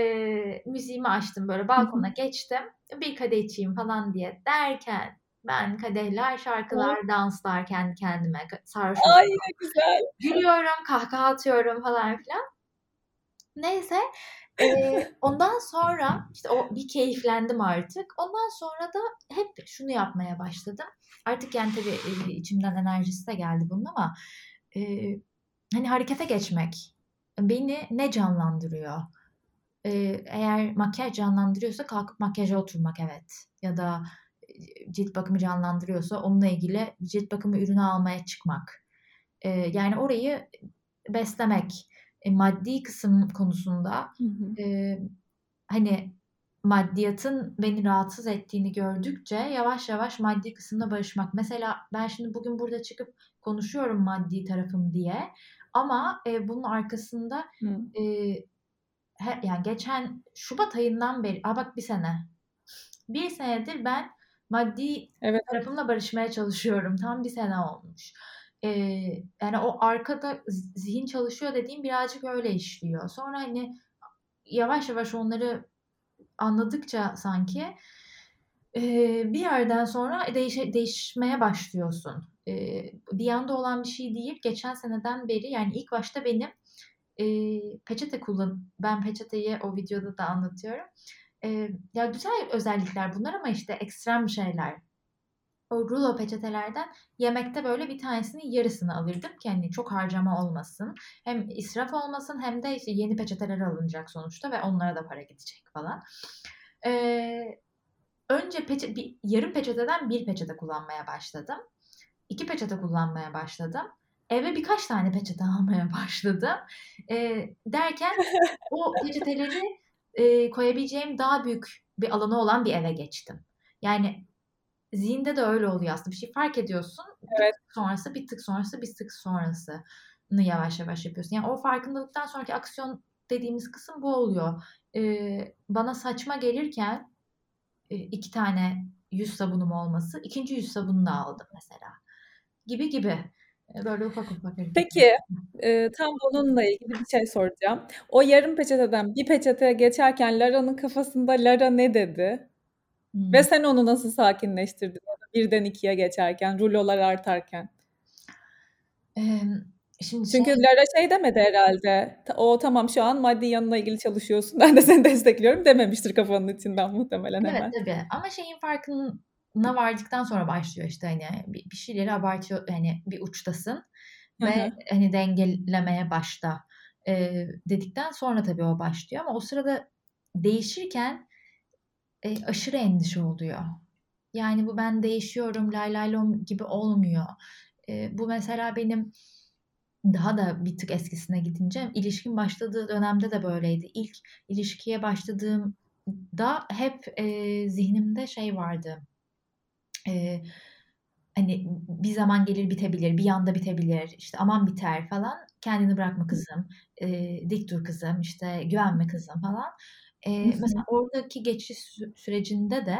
müziğimi açtım böyle balkona geçtim. Bir kadeh içeyim falan diye derken ben kadehler, şarkılar, oh. danslar kendi kendime sarhoş Ay ne güzel. Gülüyorum, kahkaha atıyorum falan filan. Neyse ee, ondan sonra işte o bir keyiflendim artık. Ondan sonra da hep şunu yapmaya başladım. Artık yani tabii içimden enerjisi de geldi bunun ama e, hani harekete geçmek beni ne canlandırıyor? E, eğer makyaj canlandırıyorsa kalkıp makyaja oturmak evet. Ya da cilt bakımı canlandırıyorsa onunla ilgili cilt bakımı ürünü almaya çıkmak. E, yani orayı beslemek e, maddi kısım konusunda hı hı. E, hani maddiyatın beni rahatsız ettiğini gördükçe yavaş yavaş maddi kısımda barışmak. Mesela ben şimdi bugün burada çıkıp konuşuyorum maddi tarafım diye ama e, bunun arkasında e, he, yani geçen Şubat ayından beri, aa bak bir sene, bir senedir ben maddi evet. tarafımla barışmaya çalışıyorum. Tam bir sene olmuş. Ee, yani o arkada zihin çalışıyor dediğim birazcık öyle işliyor. Sonra hani yavaş yavaş onları anladıkça sanki e, bir yerden sonra değişe, değişmeye başlıyorsun. E, bir yanda olan bir şey değil. Geçen seneden beri yani ilk başta benim e, peçete kullan ben peçeteyi o videoda da anlatıyorum. E, ya güzel özellikler bunlar ama işte ekstrem şeyler. O rulo peçetelerden yemekte böyle bir tanesinin yarısını alırdım ki hani çok harcama olmasın. Hem israf olmasın hem de işte yeni peçeteler alınacak sonuçta ve onlara da para gidecek falan. Ee, önce peçe, bir, yarım peçeteden bir peçete kullanmaya başladım. İki peçete kullanmaya başladım. Eve birkaç tane peçete [LAUGHS] almaya başladım. Ee, derken [LAUGHS] o peçeteleri e, koyabileceğim daha büyük bir alanı olan bir eve geçtim. Yani zihinde de öyle oluyor aslında. Bir şey fark ediyorsun. Evet. Bir tık sonrası, bir tık sonrası, bir tık sonrası yavaş yavaş yapıyorsun. Yani o farkındalıktan sonraki aksiyon dediğimiz kısım bu oluyor. Ee, bana saçma gelirken e, iki tane yüz sabunum olması, ikinci yüz sabununu da aldım mesela. Gibi gibi. Böyle ufak ufak. Peki e, tam bununla ilgili bir şey soracağım. O yarım peçeteden bir peçeteye geçerken Lara'nın kafasında Lara ne dedi? Hmm. Ve sen onu nasıl sakinleştirdin? Birden ikiye geçerken, rulolar artarken. Ee, şimdi Çünkü şey... Lara şey demedi herhalde. O tamam şu an maddi yanına ilgili çalışıyorsun. [LAUGHS] Ben de seni destekliyorum dememiştir kafanın içinden muhtemelen evet, hemen. Evet tabii. Ama şeyin farkına vardıktan sonra başlıyor işte hani bir, bir şeyleri abartıyor hani bir uçtasın ve Hı-hı. hani dengelemeye başta e, dedikten sonra tabii o başlıyor ama o sırada değişirken e, aşırı endişe oluyor. Yani bu ben değişiyorum lay lay lom gibi olmuyor. E, bu mesela benim daha da bir tık eskisine gidince ilişkin başladığı dönemde de böyleydi. İlk ilişkiye başladığımda hep e, zihnimde şey vardı. E, hani bir zaman gelir bitebilir, bir yanda bitebilir, işte aman biter falan. Kendini bırakma kızım, e, dik dur kızım, işte güvenme kızım falan. E, mesela oradaki geçiş sürecinde de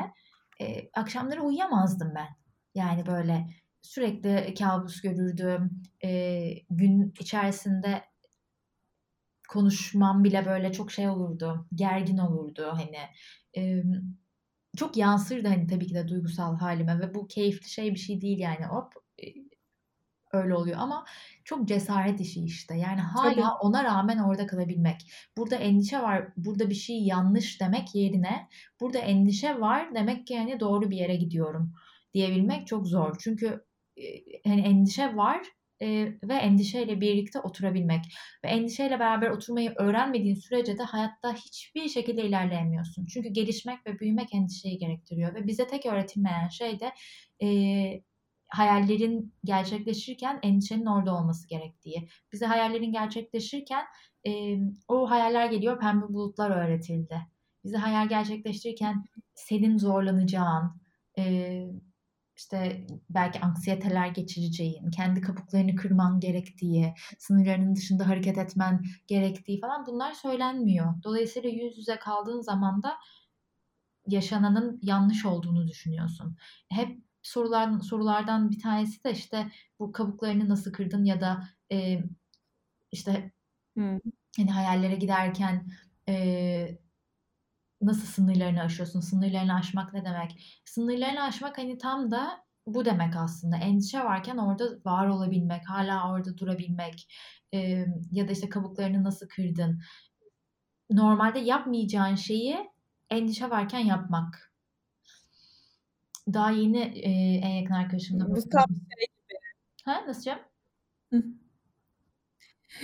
e, akşamları uyuyamazdım ben. Yani böyle sürekli kabus görürdüm. E, gün içerisinde konuşmam bile böyle çok şey olurdu. Gergin olurdu hani. E, çok yansırdı hani tabii ki de duygusal halime ve bu keyifli şey bir şey değil yani hop öyle oluyor ama çok cesaret işi işte. Yani hala Tabii. ona rağmen orada kalabilmek. Burada endişe var, burada bir şey yanlış demek yerine burada endişe var demek ki yani doğru bir yere gidiyorum diyebilmek çok zor. Çünkü hani endişe var e, ve endişeyle birlikte oturabilmek ve endişeyle beraber oturmayı öğrenmediğin sürece de hayatta hiçbir şekilde ilerleyemiyorsun. Çünkü gelişmek ve büyümek endişeyi gerektiriyor ve bize tek öğretilmeyen şey de e, hayallerin gerçekleşirken endişenin orada olması gerektiği. Bize hayallerin gerçekleşirken e, o hayaller geliyor pembe bulutlar öğretildi. Bize hayal gerçekleştirirken senin zorlanacağın, e, işte belki anksiyeteler geçireceğin, kendi kabuklarını kırman gerektiği, sınırlarının dışında hareket etmen gerektiği falan bunlar söylenmiyor. Dolayısıyla yüz yüze kaldığın zaman da yaşananın yanlış olduğunu düşünüyorsun. Hep sorular sorulardan bir tanesi de işte bu kabuklarını nasıl kırdın ya da e, işte hmm. hani hayallere giderken e, nasıl sınırlarını aşıyorsun? Sınırlarını aşmak ne demek? Sınırlarını aşmak hani tam da bu demek aslında. Endişe varken orada var olabilmek, hala orada durabilmek e, ya da işte kabuklarını nasıl kırdın? Normalde yapmayacağın şeyi endişe varken yapmak. Daha yeni e, en yakın arkadaşımla Bu tam şey gibi. Ha nasıl canım?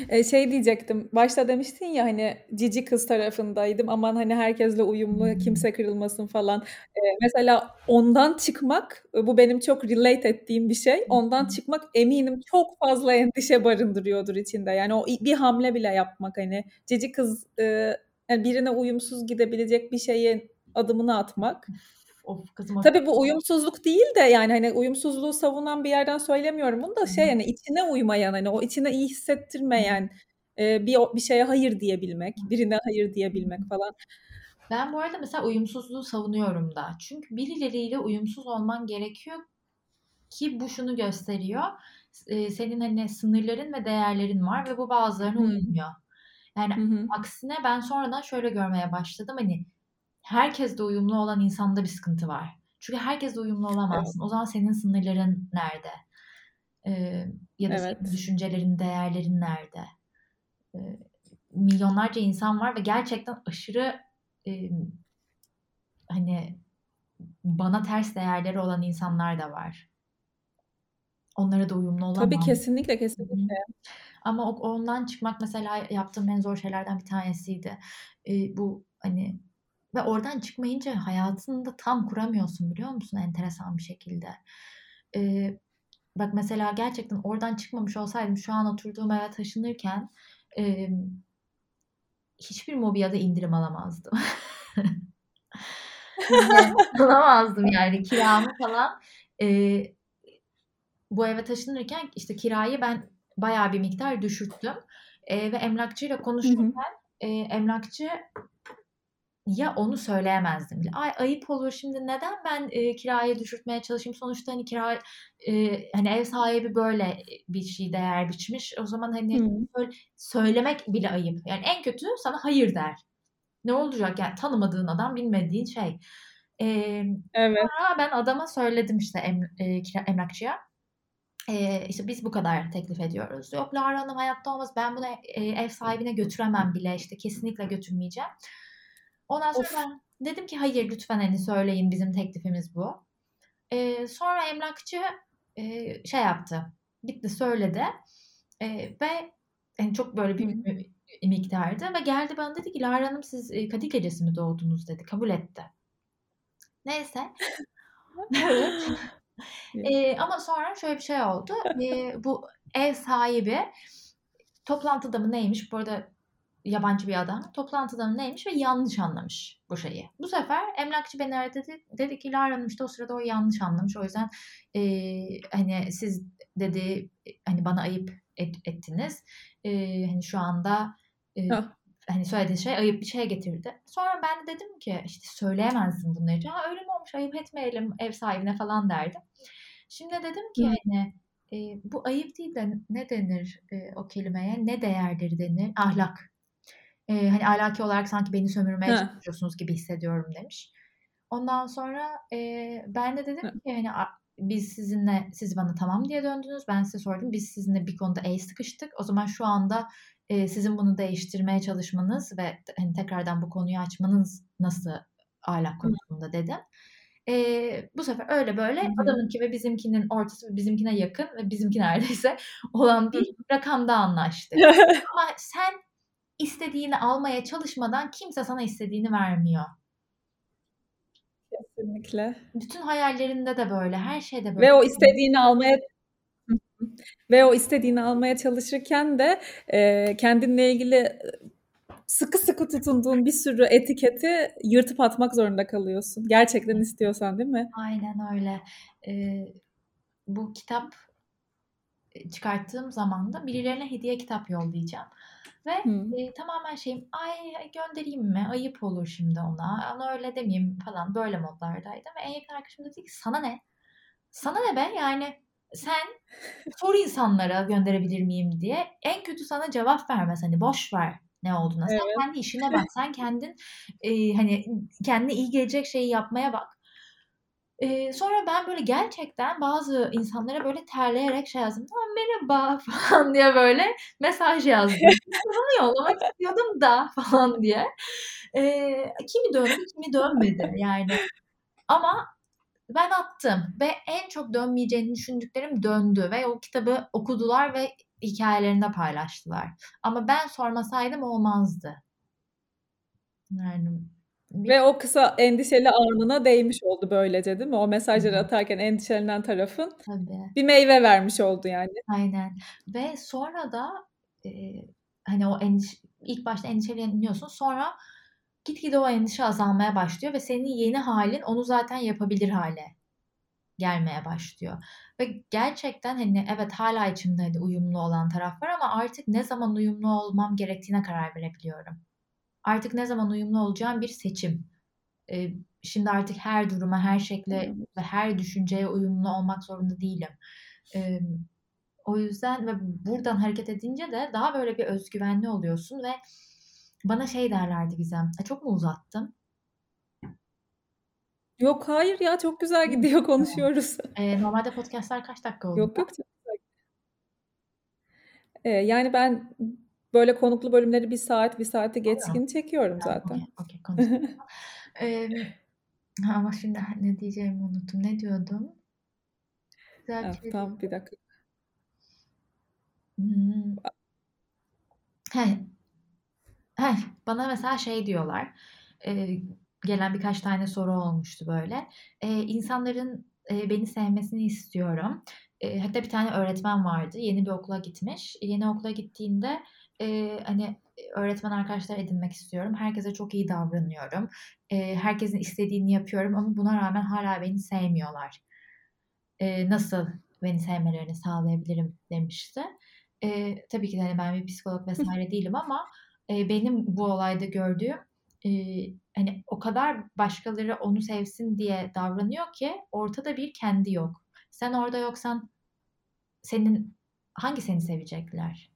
E, şey diyecektim, başta demiştin ya hani cici kız tarafındaydım aman hani herkesle uyumlu kimse kırılmasın falan. E, mesela ondan çıkmak bu benim çok relate ettiğim bir şey. Ondan çıkmak eminim çok fazla endişe barındırıyordur içinde. Yani o bir hamle bile yapmak hani cici kız e, yani birine uyumsuz gidebilecek bir şeyi adımını atmak. Of kızım o Tabii bu uyumsuzluk değil de yani hani uyumsuzluğu savunan bir yerden söylemiyorum bunu da şey yani içine uymayan hani o içine iyi hissettirmeyen e, bir bir şeye hayır diyebilmek, birine hayır diyebilmek falan. Ben bu arada mesela uyumsuzluğu savunuyorum da. Çünkü birileriyle uyumsuz olman gerekiyor ki bu şunu gösteriyor. E, senin hani sınırların ve değerlerin var ve bu bazılarına uymuyor. Yani Hı hı. aksine ben sonradan şöyle görmeye başladım. Hani herkesle uyumlu olan insanda bir sıkıntı var. Çünkü herkesle uyumlu olamazsın. O zaman senin sınırların nerede? Ee, ya da Evet. senin düşüncelerin, değerlerin nerede? Ee, milyonlarca insan var ve gerçekten aşırı e, hani bana ters değerleri olan insanlar da var. Onlara da uyumlu olamam. Tabii kesinlikle kesinlikle. Ama ondan çıkmak mesela yaptığım en zor şeylerden bir tanesiydi. Ee, bu hani ve oradan çıkmayınca hayatını da tam kuramıyorsun biliyor musun enteresan bir şekilde. Ee, bak mesela gerçekten oradan çıkmamış olsaydım şu an oturduğum eve taşınırken e, hiçbir mobilyada indirim alamazdım. [LAUGHS] Alamazdım [LAUGHS] yani kiramı falan. Ee, bu eve taşınırken işte kirayı ben bayağı bir miktar düşürttüm. Ee, ve emlakçıyla Hı hı. konuşurken e, emlakçı ya onu söyleyemezdim bile. Ay ayıp olur şimdi neden ben e, kirayı düşürtmeye çalışayım? Sonuçta hani kira e, hani ev sahibi böyle bir şey değer biçmiş. O zaman hani Hı. böyle söylemek bile ayıp. Yani en kötü sana hayır der. Ne olacak yani tanımadığın adam bilmediğin şey. Ee, Evet. sonra ben adama söyledim işte em, e, kira- emlakçıya. Ee, işte biz bu kadar teklif ediyoruz. Yok Lara Hanım hayatta olmaz. Ben bunu e, ev sahibine götüremem bile. işte kesinlikle götürmeyeceğim. Ondan sonra Of. ben dedim ki hayır lütfen hani söyleyin bizim teklifimiz bu. Ee, sonra emlakçı e, şey yaptı. Gitti söyledi. E, ve yani çok böyle Hı. bir miktardı. Ve geldi bana dedi ki Lara Hanım siz e, Kadir Gecesi mi doğdunuz dedi. Kabul etti. Neyse. [LAUGHS] [LAUGHS] Ee, ama sonra şöyle bir şey oldu. Ee, bu ev sahibi toplantıda mı neymiş? Bu arada yabancı bir adam. Toplantıda neymiş ve yanlış anlamış bu şeyi. Bu sefer emlakçı beni aradı dedi, dedi ki Lara Hanım işte o sırada o yanlış anlamış. O yüzden e, hani siz dedi hani bana ayıp et- ettiniz. E, hani şu anda e, hani söylediği şey ayıp bir şey getirdi. Sonra ben de dedim ki işte söyleyemezdim bunları. Ha öyle mi olmuş ayıp etmeyelim ev sahibine falan derdim. Şimdi dedim ki Hı. hani e, bu ayıp değil de ne denir e, o kelimeye? Ne değerleri denir? Ahlak. E, hani ahlaki olarak sanki beni sömürmeye Ha. çalışıyorsunuz gibi hissediyorum demiş. Ondan sonra e, ben de dedim Ha. ki hani biz sizinle siz bana tamam diye döndünüz. Ben size sordum. Biz sizinle bir konuda el sıkıştık. O zaman şu anda e, sizin bunu değiştirmeye çalışmanız ve hani tekrardan bu konuyu açmanız nasıl ahlak konusunda dedim. E, bu sefer öyle böyle Hı hı. adamınki ve bizimkinin ortası ve bizimkine yakın ve bizimki neredeyse [LAUGHS] olan bir rakamda anlaştık. [LAUGHS] Ama sen istediğini almaya çalışmadan kimse sana istediğini vermiyor. Kesinlikle. Bütün hayallerinde de böyle, her şeyde böyle. Ve o istediğini almaya [LAUGHS] ve o istediğini almaya çalışırken de e, kendinle ilgili e, sıkı sıkı tutunduğun bir sürü etiketi yırtıp atmak zorunda kalıyorsun. Gerçekten istiyorsan değil mi? Aynen öyle. Ee, bu kitap çıkarttığım zaman da birilerine hediye kitap yollayacağım. Ve Hı. e, tamamen şeyim ay göndereyim mi? Ayıp olur şimdi ona. Ona öyle demeyeyim falan böyle modlardaydım. Ve en yakın arkadaşım dedi ki sana ne? Sana ne be? Yani sen sor insanlara gönderebilir miyim diye. En kötü sana cevap vermez. Hani boş ver ne olduğuna. Sen Evet. kendi işine bak. Sen kendin e, hani kendine iyi gelecek şeyi yapmaya bak. E, sonra ben böyle gerçekten bazı insanlara böyle terleyerek şey yazdım. Tamam merhaba [LAUGHS] falan diye böyle mesaj yazdım. [LAUGHS] Bunu yollamak istiyordum da [LAUGHS] falan diye. E, kimi döndü kimi dönmedi yani. Ama ben attım ve en çok dönmeyeceğini düşündüklerim döndü ve o kitabı okudular ve hikayelerinde paylaştılar. Ama ben sormasaydım olmazdı. Yani Ve o kısa endişeli anına değmiş oldu böylece değil mi? O mesajları atarken endişelenen tarafın tabii. bir meyve vermiş oldu yani. Aynen. Ve sonra da e, hani o endiş ilk başta endişeleniyorsun. Sonra gitgide o endişe azalmaya başlıyor ve senin yeni halin onu zaten yapabilir hale gelmeye başlıyor. Ve gerçekten hani evet hala içimde hani uyumlu olan taraf var ama artık ne zaman uyumlu olmam gerektiğine karar verebiliyorum. Artık ne zaman uyumlu olacağım bir seçim. Ee, şimdi artık her duruma, her şekle ve her düşünceye uyumlu olmak zorunda değilim. Ee, o yüzden ve buradan hareket edince de daha böyle bir özgüvenli oluyorsun ve bana şey derlerdi Gizem. Çok mu uzattım? Yok hayır ya çok güzel gidiyor konuşuyoruz. Ee, normalde podcastlar kaç dakika [LAUGHS] oluyor? Yok yok çok güzel. Ee, yani ben böyle konuklu bölümleri bir saat bir saati geçkin çekiyorum zaten. Okey okay, [LAUGHS] ee, ama şimdi ne diyeceğimi unuttum. Ne diyordum? Güzel evet, tamam bir dakika. Hmm. Hey. Hey, bana mesela şey diyorlar. E, gelen birkaç tane soru olmuştu böyle. E, insanların e, beni sevmesini istiyorum. E, hatta bir tane öğretmen vardı. Yeni bir okula gitmiş. Yeni okula gittiğinde e, hani öğretmen arkadaşlar edinmek istiyorum. Herkese çok iyi davranıyorum. E, herkesin istediğini yapıyorum ama buna rağmen hala beni sevmiyorlar. E, nasıl beni sevmelerini sağlayabilirim demişti. E, tabii ki de hani ben bir psikolog vesaire değilim ama e, benim bu olayda gördüğüm e, hani o kadar başkaları onu sevsin diye davranıyor ki ortada bir kendi yok. Sen orada yoksan senin hangi seni sevecekler?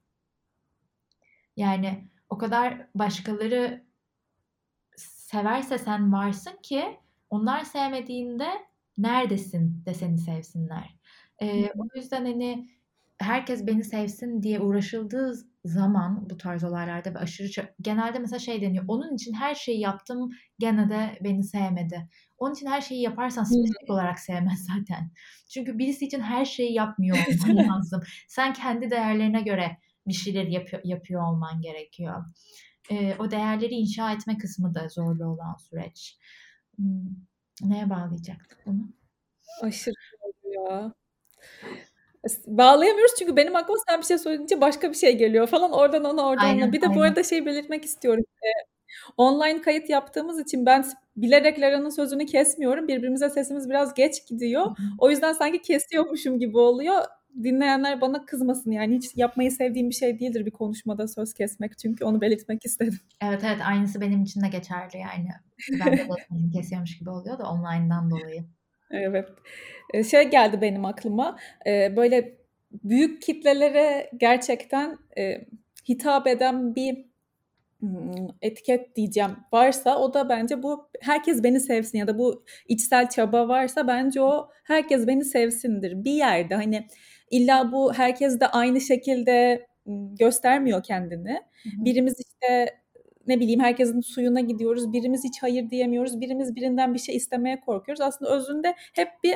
Yani o kadar başkaları severse sen varsın ki onlar sevmediğinde neredesin de seni sevsinler. Ee, o yüzden hani herkes beni sevsin diye uğraşıldığı zaman bu tarz olaylarda ve aşırı genelde mesela şey deniyor. Onun için her şeyi yaptım gene de beni sevmedi. Onun için her şeyi yaparsan spesifik olarak sevmez zaten. Çünkü birisi için her şeyi yapmıyor [LAUGHS] olman lazım. Sen kendi değerlerine göre bir şeyler yapıyor, yapıyor olman gerekiyor. Ee, o değerleri inşa etme kısmı da zorlu olan süreç. Hmm, neye bağlayacaktık bunu? Aşırı ya. Bağlayamıyoruz çünkü benim aklıma sen bir şey söyleyince başka bir şey geliyor falan. Oradan ona, oradan aynen, ona. Bir de aynen. bu arada şey belirtmek istiyorum. Ee, online kayıt yaptığımız için ben bilerek Lara'nın sözünü kesmiyorum. Birbirimize sesimiz biraz geç gidiyor. O yüzden sanki kesiyormuşum gibi oluyor. Dinleyenler bana kızmasın yani hiç yapmayı sevdiğim bir şey değildir bir konuşmada söz kesmek çünkü onu belirtmek istedim. Evet evet aynısı benim için de geçerli yani. Ben de kesiyormuş gibi oluyor da online'dan dolayı. Evet. Şey geldi benim aklıma. Böyle büyük kitlelere gerçekten hitap eden bir etiket diyeceğim varsa o da bence bu herkes beni sevsin ya da bu içsel çaba varsa bence o herkes beni sevsindir bir yerde hani illa bu herkes de aynı şekilde göstermiyor kendini. Birimiz işte ne bileyim herkesin suyuna gidiyoruz. Birimiz hiç hayır diyemiyoruz. Birimiz birinden bir şey istemeye korkuyoruz. Aslında özünde hep bir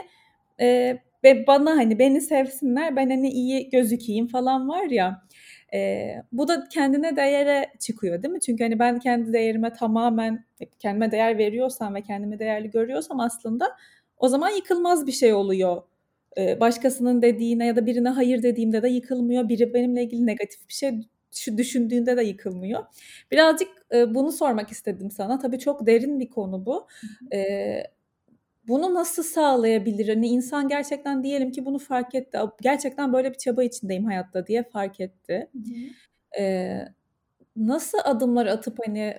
e, ve bana hani beni sevsinler ben hani iyi gözükeyim falan var ya. E, bu da kendine değere çıkıyor değil mi? Çünkü hani ben kendi değerime tamamen kendime değer veriyorsam ve kendimi değerli görüyorsam aslında o zaman yıkılmaz bir şey oluyor. Başkasının dediğine ya da birine hayır dediğimde de yıkılmıyor. Biri benimle ilgili negatif bir şey düşündüğünde de yıkılmıyor. Birazcık bunu sormak istedim sana. Tabii çok derin bir konu bu. Bunu nasıl sağlayabilir? Hani insan gerçekten diyelim ki bunu fark etti. Gerçekten böyle bir çaba içindeyim hayatta diye fark etti. Nasıl adımlar atıp hani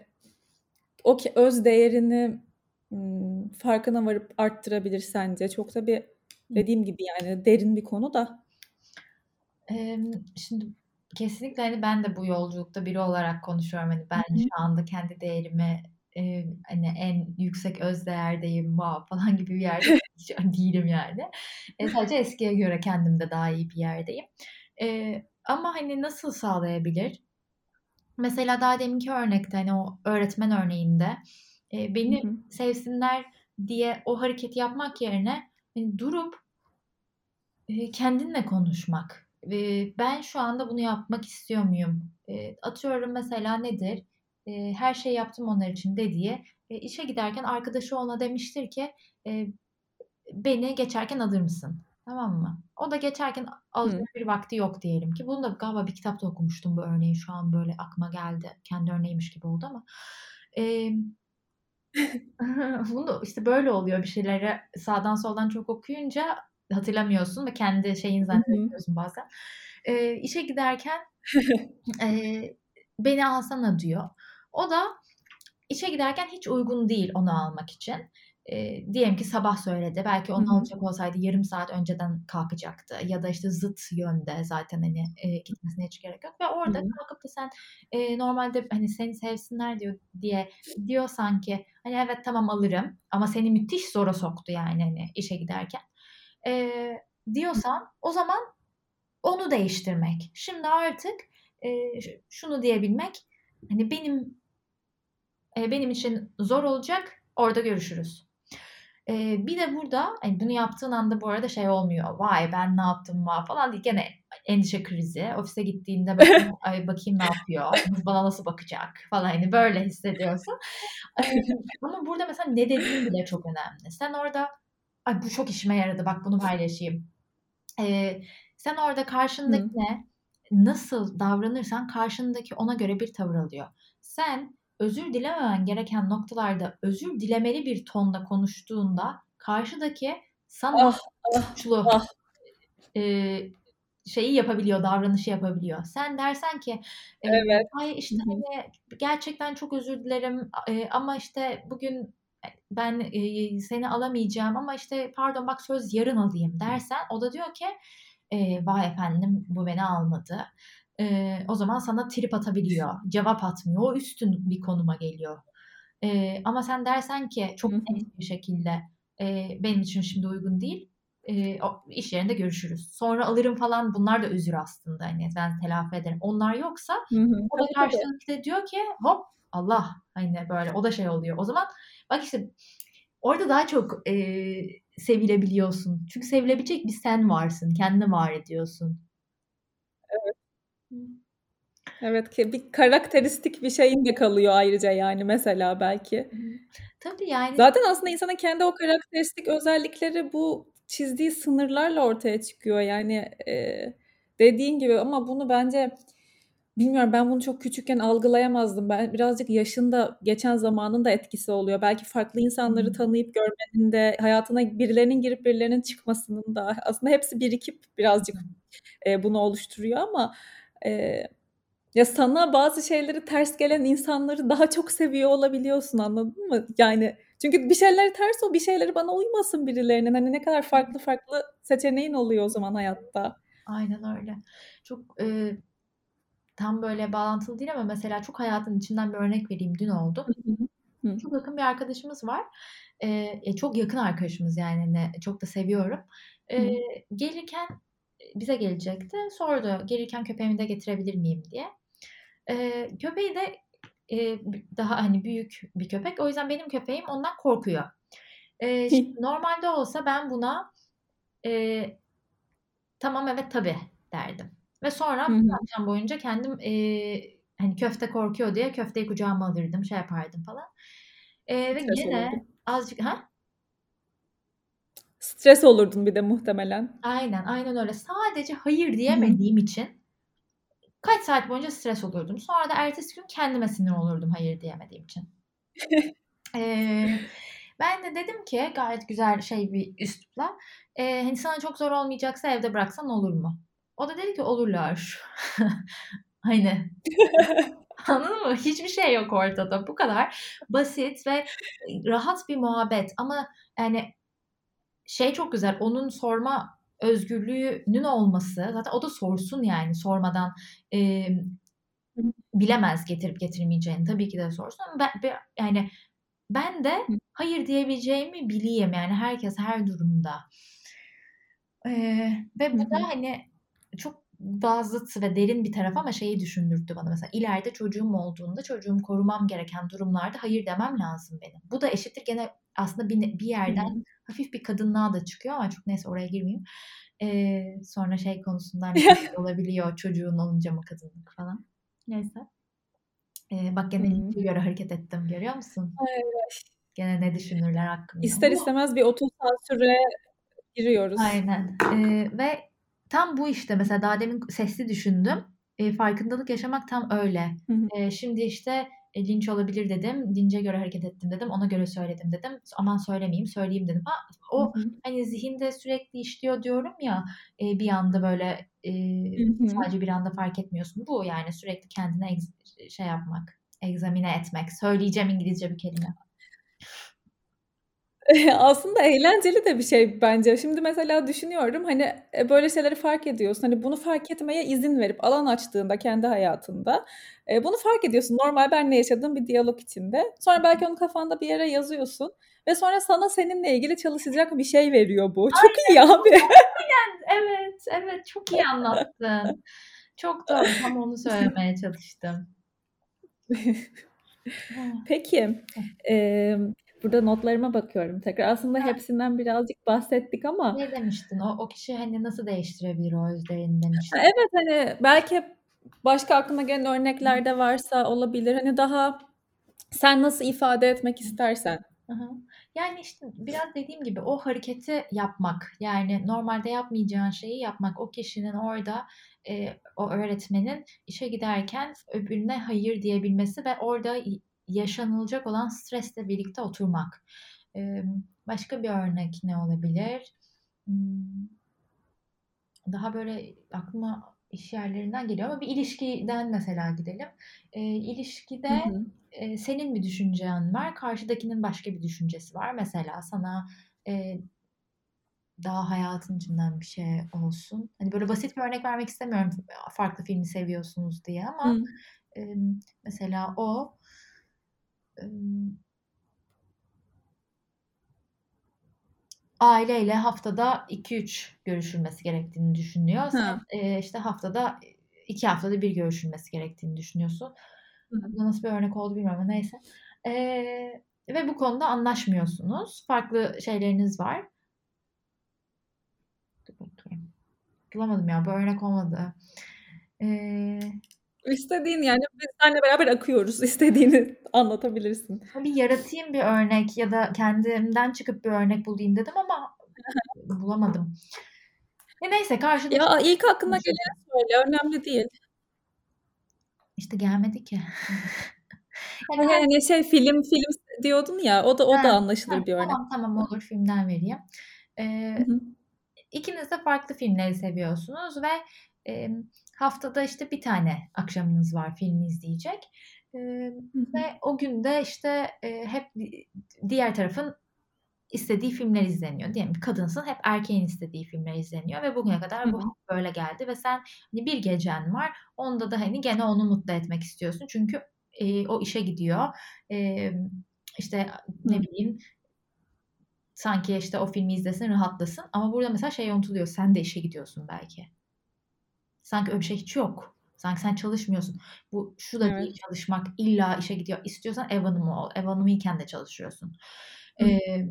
o öz değerini farkına varıp arttırabilir sence? Çok da bir dediğim gibi yani derin bir konu da. Şimdi Kesinlikle hani ben de bu yolculukta biri olarak konuşuyorum. Hani ben Hı hı. şu anda kendi değerimi e, hani en yüksek öz değerdeyim wow falan [LAUGHS] gibi bir yerde [LAUGHS] değilim yani. E, sadece eskiye göre kendimde daha iyi bir yerdeyim. E, ama hani nasıl sağlayabilir? Mesela daha deminki örnekte hani o öğretmen örneğinde e, beni hı hı. sevsinler diye o hareketi yapmak yerine hani durup e, kendinle konuşmak ben şu anda bunu yapmak istiyor muyum? atıyorum mesela nedir? her şey yaptım onlar için dediği e, işe giderken arkadaşı ona demiştir ki beni geçerken alır mısın? Tamam mı? O da geçerken alacak bir vakti yok diyelim ki. Bunu da galiba bir kitapta okumuştum bu örneği. Şu an böyle aklıma geldi. Kendi örneğiymiş gibi oldu ama. Bunu işte böyle oluyor bir şeyleri sağdan soldan çok okuyunca hatırlamıyorsun ve kendi şeyin zannediyorsun bazen. Eee, işe giderken eee, beni alsana diyor. O da işe giderken hiç uygun değil onu almak için. Eee, diyelim ki sabah söyledi. Belki onu alacak olsaydı yarım saat önceden kalkacaktı ya da işte zıt yönde zaten hani eee, gitmesine hiç gerek yok ve orada Hı hı. kalkıp da sen eee, normalde hani seni sevsinler diyor diye diyor sanki hani evet tamam alırım ama seni müthiş zora soktu yani hani işe giderken. Eee, diyorsan o zaman onu değiştirmek. Şimdi artık eee, şunu diyebilmek hani benim eee, benim için zor olacak orada görüşürüz. Eee, bir de burada hani bunu yaptığın anda bu arada şey olmuyor. Vay ben ne yaptım va falan değil. Gene endişe krizi. Ofise gittiğinde [LAUGHS] böyle ay bakayım ne yapıyor? Bana nasıl bakacak falan hani böyle hissediyorsun. [LAUGHS] Ama burada mesela ne dediğin bile çok önemli. Sen orada ay bu çok işime yaradı bak bunu paylaşayım. Eee, sen orada karşındakine nasıl davranırsan karşındaki ona göre bir tavır alıyor. Sen özür dilememen gereken noktalarda özür dilemeli bir tonda konuştuğunda karşıdaki sana Ah, ah, suçlu ah. eee, şeyi yapabiliyor, davranışı yapabiliyor. Sen dersen ki eee, Evet. ay işte hani gerçekten çok özür dilerim eee, ama işte bugün ben eee, seni alamayacağım ama işte pardon bak söz yarın alayım dersen o da diyor ki eee, vay efendim bu beni almadı. Eee, o zaman sana trip atabiliyor. Cevap atmıyor. O üstün bir konuma geliyor. Eee, ama sen dersen ki çok net bir şekilde eee, benim için şimdi uygun değil. Eee, o iş yerinde görüşürüz. Sonra alırım falan bunlar da özür aslında. Hani ben telafi ederim. Onlar yoksa Hı hı. o da karşılıklı diyor ki hop Allah hani böyle o da şey oluyor. O zaman bak işte orada daha çok eee, sevilebiliyorsun. Çünkü sevilebilecek bir sen varsın. Kendini var ediyorsun. Evet. Ki bir karakteristik bir şeyin de kalıyor ayrıca yani mesela belki. Tabii yani. Zaten aslında insanın kendi o karakteristik özellikleri bu çizdiği sınırlarla ortaya çıkıyor. Yani eee, dediğin gibi ama bunu bence bilmiyorum ben bunu çok küçükken algılayamazdım. Ben birazcık yaşın da geçen zamanın da etkisi oluyor. Belki farklı insanları tanıyıp görmenin de hayatına birilerinin girip birilerinin çıkmasının da aslında hepsi birikip birazcık eee, bunu oluşturuyor ama eee, ya sana bazı şeyleri ters gelen insanları daha çok seviyor olabiliyorsun anladın mı? Yani çünkü bir şeyleri ters o bir şeyleri bana uymasın birilerinin. Hani ne kadar farklı farklı seçeneğin oluyor o zaman hayatta. Aynen öyle. Çok eee, tam böyle bağlantılı değil ama mesela çok hayatın içinden bir örnek vereyim. Dün oldu. Hı hı. Hı. Çok yakın bir arkadaşımız var. E, çok yakın arkadaşımız yani hani çok da seviyorum. Eee, gelirken bize gelecekti. Sordu gelirken köpeğimi de getirebilir miyim diye. Eee, köpeği de eee, daha hani büyük bir köpek. O yüzden benim köpeğim ondan korkuyor. Eee, [LAUGHS] şimdi normalde olsa ben buna eee, tamam evet tabii derdim. Ve sonra Hı bir hı. akşam boyunca kendim eee, hani köfte korkuyor diye köfteyi kucağıma alırdım, şey yapardım falan. Eee, ve olurdun. azıcık ha? Stres olurdun bir de muhtemelen. Aynen, aynen öyle. Sadece hayır diyemediğim için kaç saat boyunca stres olurdum. Sonra da ertesi gün kendime sinir olurdum hayır diyemediğim için. [LAUGHS] Eee, ben de dedim ki gayet güzel şey bir üslupla eee, hani sana çok zor olmayacaksa evde bıraksan olur mu? O da dedi ki olurlar. [LAUGHS] Hani [LAUGHS] anladın mı? Hiçbir şey yok ortada. Bu kadar basit ve rahat bir muhabbet ama yani şey çok güzel onun sorma özgürlüğünün olması zaten o da sorsun yani sormadan eee, bilemez getirip getirmeyeceğini tabii ki de sorsun ama ben, ben- yani ben de hayır diyebileceğimi bileyim yani herkes her durumda. Eee, ve bu da hani çok zıt ve derin bir taraf ama şeyi düşündürttü bana mesela ileride çocuğum olduğunda çocuğumu korumam gereken durumlarda hayır demem lazım benim. Bu da eşittir gene aslında bir, bir yerden Hı. hafif bir kadınlığa da çıkıyor ama çok neyse oraya girmeyeyim. Eee, sonra şey konusundan [LAUGHS] olabiliyor çocuğun olunca mı kadınlık falan. Neyse. Eee, bak gene linke göre hareket ettim görüyor musun? Evet. Gene ne düşünürler hakkında. İster istemez bir otosansüre giriyoruz. Aynen. Eee, ve tam bu işte mesela daha demin sesli düşündüm. Eee, farkındalık yaşamak tam öyle. Hı şimdi işte e, linç olabilir dedim. Lince göre hareket ettim dedim. Ona göre söyledim dedim. Aman söylemeyeyim, söyleyeyim dedim. Ha, o hani zihinde sürekli işliyor diyorum ya e, bir anda böyle e, sadece bir anda fark etmiyorsun. Bu yani sürekli kendine egz- şey yapmak, egzamine etmek. Söyleyeceğim İngilizce bir kelime. [LAUGHS] Aslında eğlenceli de bir şey bence. Şimdi mesela düşünüyorum hani e, böyle şeyleri fark ediyorsun. Hani bunu fark etmeye izin verip alan açtığında kendi hayatında e, bunu fark ediyorsun. Normal benle yaşadığım bir diyalog içinde. Sonra belki onu kafanda bir yere yazıyorsun ve sonra sana seninle ilgili çalışacak bir şey veriyor bu. Çok iyi abi. [LAUGHS] Evet, evet çok iyi anlattın. Çok doğru. Tam onu söylemeye çalıştım. [LAUGHS] Peki, e, burada notlarıma bakıyorum tekrar. Aslında Ha. hepsinden birazcık bahsettik ama Ne demiştin? O, o kişi hani nasıl değiştirebilir o özlerini demiştin. Evet hani belki başka aklına gelen örnekler de varsa olabilir. Hani daha sen nasıl ifade etmek istersen. Yani işte biraz dediğim gibi o hareketi yapmak yani normalde yapmayacağın şeyi yapmak o kişinin orada e, o öğretmenin işe giderken öbürüne hayır diyebilmesi ve orada yaşanılacak olan stresle birlikte oturmak. E, başka bir örnek ne olabilir? Hmm, Daha böyle aklıma iş yerlerinden geliyor ama bir ilişkiden mesela gidelim. E, Hı ilişkide hı. e, senin bir düşüncen var, karşıdakinin başka bir düşüncesi var. Mesela sana e, daha hayatın içinden bir şey olsun. Hani böyle basit bir örnek vermek istemiyorum farklı filmi seviyorsunuz diye ama Hı. e, mesela o aileyle haftada 2-3 görüşülmesi gerektiğini düşünüyor. Sen e, işte haftada 2 haftada bir görüşülmesi gerektiğini düşünüyorsun. Bu nasıl bir örnek oldu bilmiyorum ama neyse. Ee, ve bu konuda anlaşmıyorsunuz. Farklı şeyleriniz var. Dur bakayım. Bulamadım ya. Bu örnek olmadı. Ee, İstediğin yani biz seninle beraber akıyoruz. [LAUGHS] İstediğini anlatabilirsin. bir yaratayım bir örnek ya da kendimden çıkıp bir örnek bulayım dedim ama [LAUGHS] bulamadım. E neyse karşıdaki Ya ilk aklına geleni söyle. Önemli değil. işte gelmedi ki. [LAUGHS] Hani hani şey film film diyordun ya o da o Ha, da anlaşılır ha, bir örnek. Tamam tamam olur filmden vereyim. Ee, Hı hı. İkiniz de farklı filmleri seviyorsunuz ve e, haftada işte bir tane akşamınız var film izleyecek. E, ve o günde işte e, hep diğer tarafın istediği filmler izleniyor. Diyelim kadınsın hep erkeğin istediği filmler izleniyor ve bugüne kadar bu hep böyle geldi ve sen hani bir gecen var onda da hani gene onu mutlu etmek istiyorsun çünkü e, o işe gidiyor. E, işte ne bileyim sanki işte o filmi izlesin rahatlasın ama burada mesela şey unutuluyor sen de işe gidiyorsun belki. Sanki öyle bir şey hiç yok. Sanki sen çalışmıyorsun. Bu şu da değil Evet. çalışmak illa işe gidiyor. İstiyorsan ev hanımı ol. Ev hanımıyken de çalışıyorsun. Hı. Ee,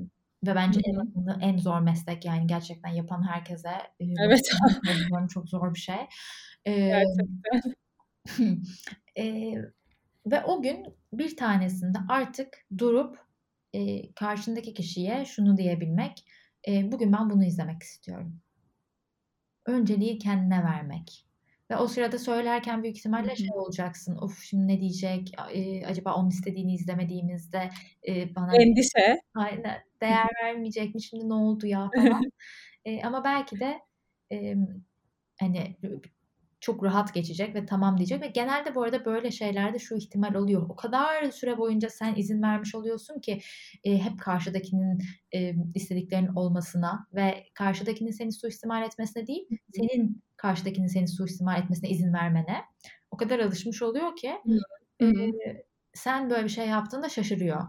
ve bence ev hanımlığı en zor meslek yani gerçekten yapan herkese e, Evet. başarılı çok zor bir şey. Ee, Gerçekten. e, ve o gün bir tanesinde artık durup e, karşındaki kişiye şunu diyebilmek. E, bugün ben bunu izlemek istiyorum. Önceliği kendine vermek. Ve o sırada söylerken büyük ihtimalle şey olacaksın. Of şimdi ne diyecek? E, acaba onun istediğini izlemediğimizde e, bana Endişe. aynen değer vermeyecek mi? Şimdi ne oldu ya [LAUGHS] falan. E, ama belki de e, hani çok rahat geçecek ve tamam diyecek ve genelde bu arada böyle şeylerde şu ihtimal oluyor. O kadar süre boyunca sen izin vermiş oluyorsun ki e, hep karşıdakinin e, istediklerinin olmasına ve karşıdakinin seni suistimal etmesine değil, senin karşıdakinin seni suistimal etmesine izin vermene o kadar alışmış oluyor ki e, sen böyle bir şey yaptığında şaşırıyor.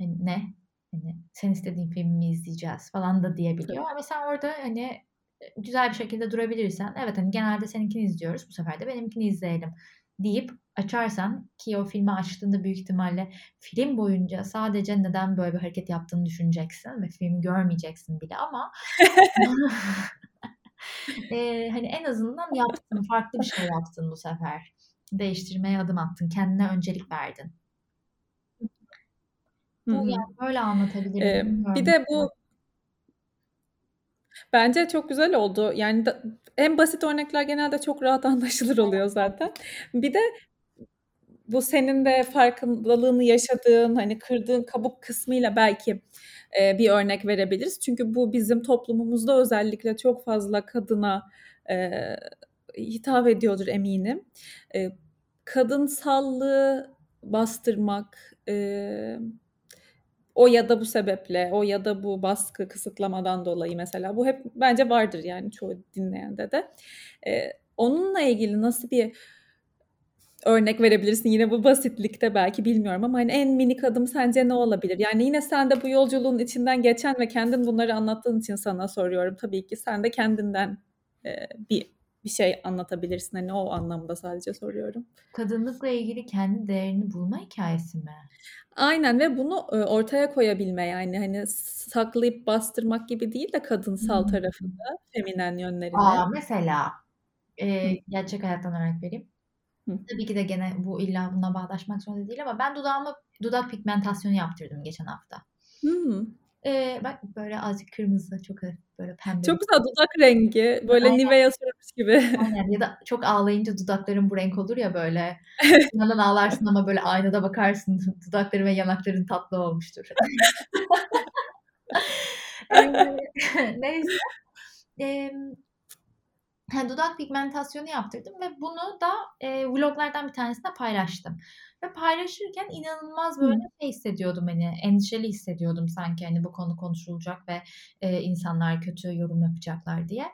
Hani ne? Hani sen istediğin filmi izleyeceğiz falan da diyebiliyor. Ama sen orada hani güzel bir şekilde durabilirsen evet hani genelde seninkini izliyoruz bu sefer de benimkini izleyelim deyip açarsan ki o filmi açtığında büyük ihtimalle film boyunca sadece neden böyle bir hareket yaptığını düşüneceksin ve filmi görmeyeceksin bile ama [LAUGHS] e, hani en azından yaptın farklı bir şey yaptın bu sefer değiştirmeye adım attın kendine öncelik verdin. Bu yani böyle anlatabilirim. Ee, bir de bu bence çok güzel oldu. Yani da, en basit örnekler genelde çok rahat [LAUGHS] anlaşılır oluyor zaten. Bir de bu senin de farkındalığını yaşadığın, hani, kırdığın kabuk kısmıyla belki, eee, bir örnek verebiliriz. Çünkü bu bizim toplumumuzda özellikle çok fazla kadına, eee, hitap ediyordur eminim. Eee, kadınsallığı bastırmak, eee, o ya da bu sebeple, o ya da bu baskı, kısıtlamadan dolayı mesela bu hep bence vardır yani çoğu dinleyende de. Eee, onunla ilgili nasıl bir örnek verebilirsin? Yine bu basitlikte belki bilmiyorum ama, hani, en minik adım sence ne olabilir? Yani yine sen de bu yolculuğun içinden geçen ve kendin bunları anlattığın için sana soruyorum. Tabii ki sen de kendinden, eee, bir bir şey anlatabilirsin. Hani, o anlamda sadece soruyorum. Kadınlıkla ilgili kendi değerini bulma hikâyesi mi? Aynen ve bunu, eee, ortaya koyabilme yani, hani, saklayıp bastırmak gibi değil de kadınsal tarafında, feminen yönlerini. A! Mesela, Hı. eee, gerçek hayattan örnek vereyim. Hı. Tabii ki de gene bu illa bununla bağdaşmak zorunda değil ama ben dudağıma dudak pigmentasyonu yaptırdım geçen hafta. Hıı. Eee, bak böyle azıcık kırmızı, çok hafif böyle pembe. Çok güzel dudak rengi. Böyle Aynen. Nivea sürmüş gibi. Aynen ya da çok ağlayınca dudakların bu renk olur ya böyle. İnanın ağlarsın ama böyle aynada bakarsın dudakların ve yanakların tatlı olmuştur. [LAUGHS] [LAUGHS] Neyse, he, dudak pigmentasyonu yaptırdım ve bunu da, eee, vloglardan bir tanesinde paylaştım ve paylaşırken inanılmaz Hı. böyle şey hissediyordum, hani, endişeli hissediyordum sanki, hani, bu konu konuşulacak ve, eee, insanlar kötü yorum yapacaklar diye.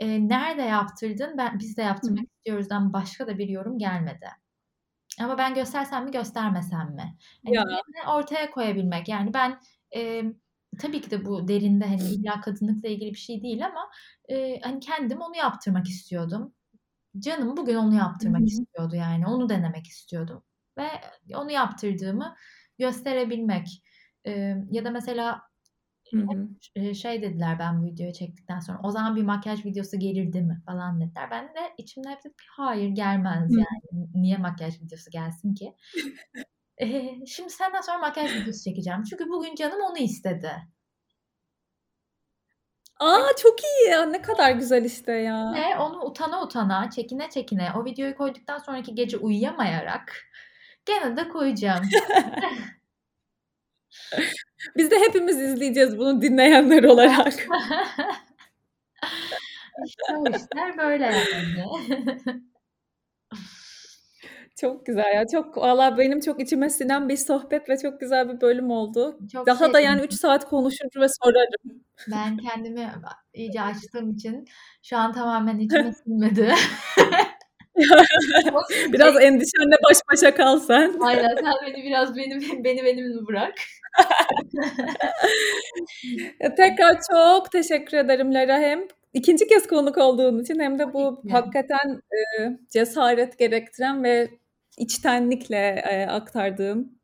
Eee, "Nerede yaptırdın? Ben biz de Hı. yaptırmak istiyoruzdan" başka da bir yorum gelmedi. Ama ben göstersem mi göstermesem mi? Hani, Ya. ortaya koyabilmek. Yani ben, emm, tabii ki de bu derinde, hani, illa kadınlıkla ilgili bir şey değil ama, eee, hani, kendim onu yaptırmak istiyordum. Canım bugün onu Hı yaptırmak hı. istiyordu yani. Onu denemek istiyordum ve onu yaptırdığımı gösterebilmek. Eee, ya da mesela Hı hı. hep, eee, şey dediler ben bu videoyu çektikten sonra, "O zaman bir makyaj videosu gelirdi mi?" falan dediler. Ben de içimden hep dedim "Hayır, gelmez yani. Niye makyaj videosu gelsin ki?" [LAUGHS] Eee, şimdi senden sonra makyaj videosu çekeceğim. Çünkü bugün canım onu istedi. A! Çok iyi ya. Ne kadar güzel işte ya. Ve onu utana utana, çekine çekine, o videoyu koyduktan sonraki gece uyuyamayarak gene de koyacağım. [LAUGHS] Biz de hepimiz izleyeceğiz bunu dinleyenler olarak. [LAUGHS] İşte o işler böyle yani. [LAUGHS] Çok güzel ya. Çok valla benim çok içime sinen bir sohbet ve çok güzel bir bölüm oldu. Çok Daha da yani 3 sevindim. saat konuşur ve sorarım. Ben kendimi iyice açtığım için şu an tamamen içime sinmedi. [LAUGHS] Biraz endişenle baş başa kal sen. Aynen sen beni biraz benim beni benimle bırak. Ya, [LAUGHS] tekrar çok teşekkür ederim Lara hem 2'nci kez konuk olduğun için hem de bu ki. hakikaten, eee, cesaret gerektiren ve içtenlikle, eee, aktardığın,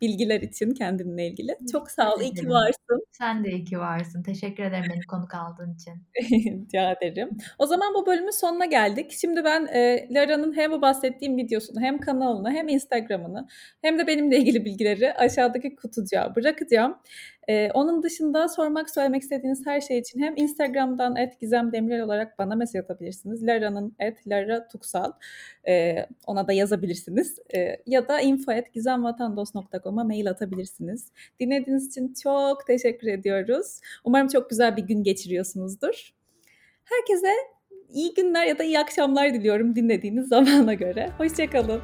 bilgiler için kendinle ilgili. Çok sağ ol, iyi ki varsın. Sen de iyi ki varsın. Teşekkür ederim beni konuk aldığın için. [LAUGHS] Rica ederim. O zaman bu bölümün sonuna geldik. Şimdi ben, eee, Lara'nın hem bu bahsettiğim videosunu hem kanalını hem Instagram'ını hem de benimle ilgili bilgileri aşağıdaki kutucuğa bırakacağım. Eee, onun dışında sormak, söylemek istediğiniz her şey için hem Instagram'dan @gizemdemirel olarak bana mesaj atabilirsiniz. Lara'nın @laratuksal eee, ona da yazabilirsiniz. Eee, ya da info@gizemvatandos.com'a mail atabilirsiniz. Dinlediğiniz için çok teşekkür ediyoruz. Umarım çok güzel bir gün geçiriyorsunuzdur. Herkese iyi günler ya da iyi akşamlar diliyorum dinlediğiniz [LAUGHS] zamana göre. Hoşça kalın.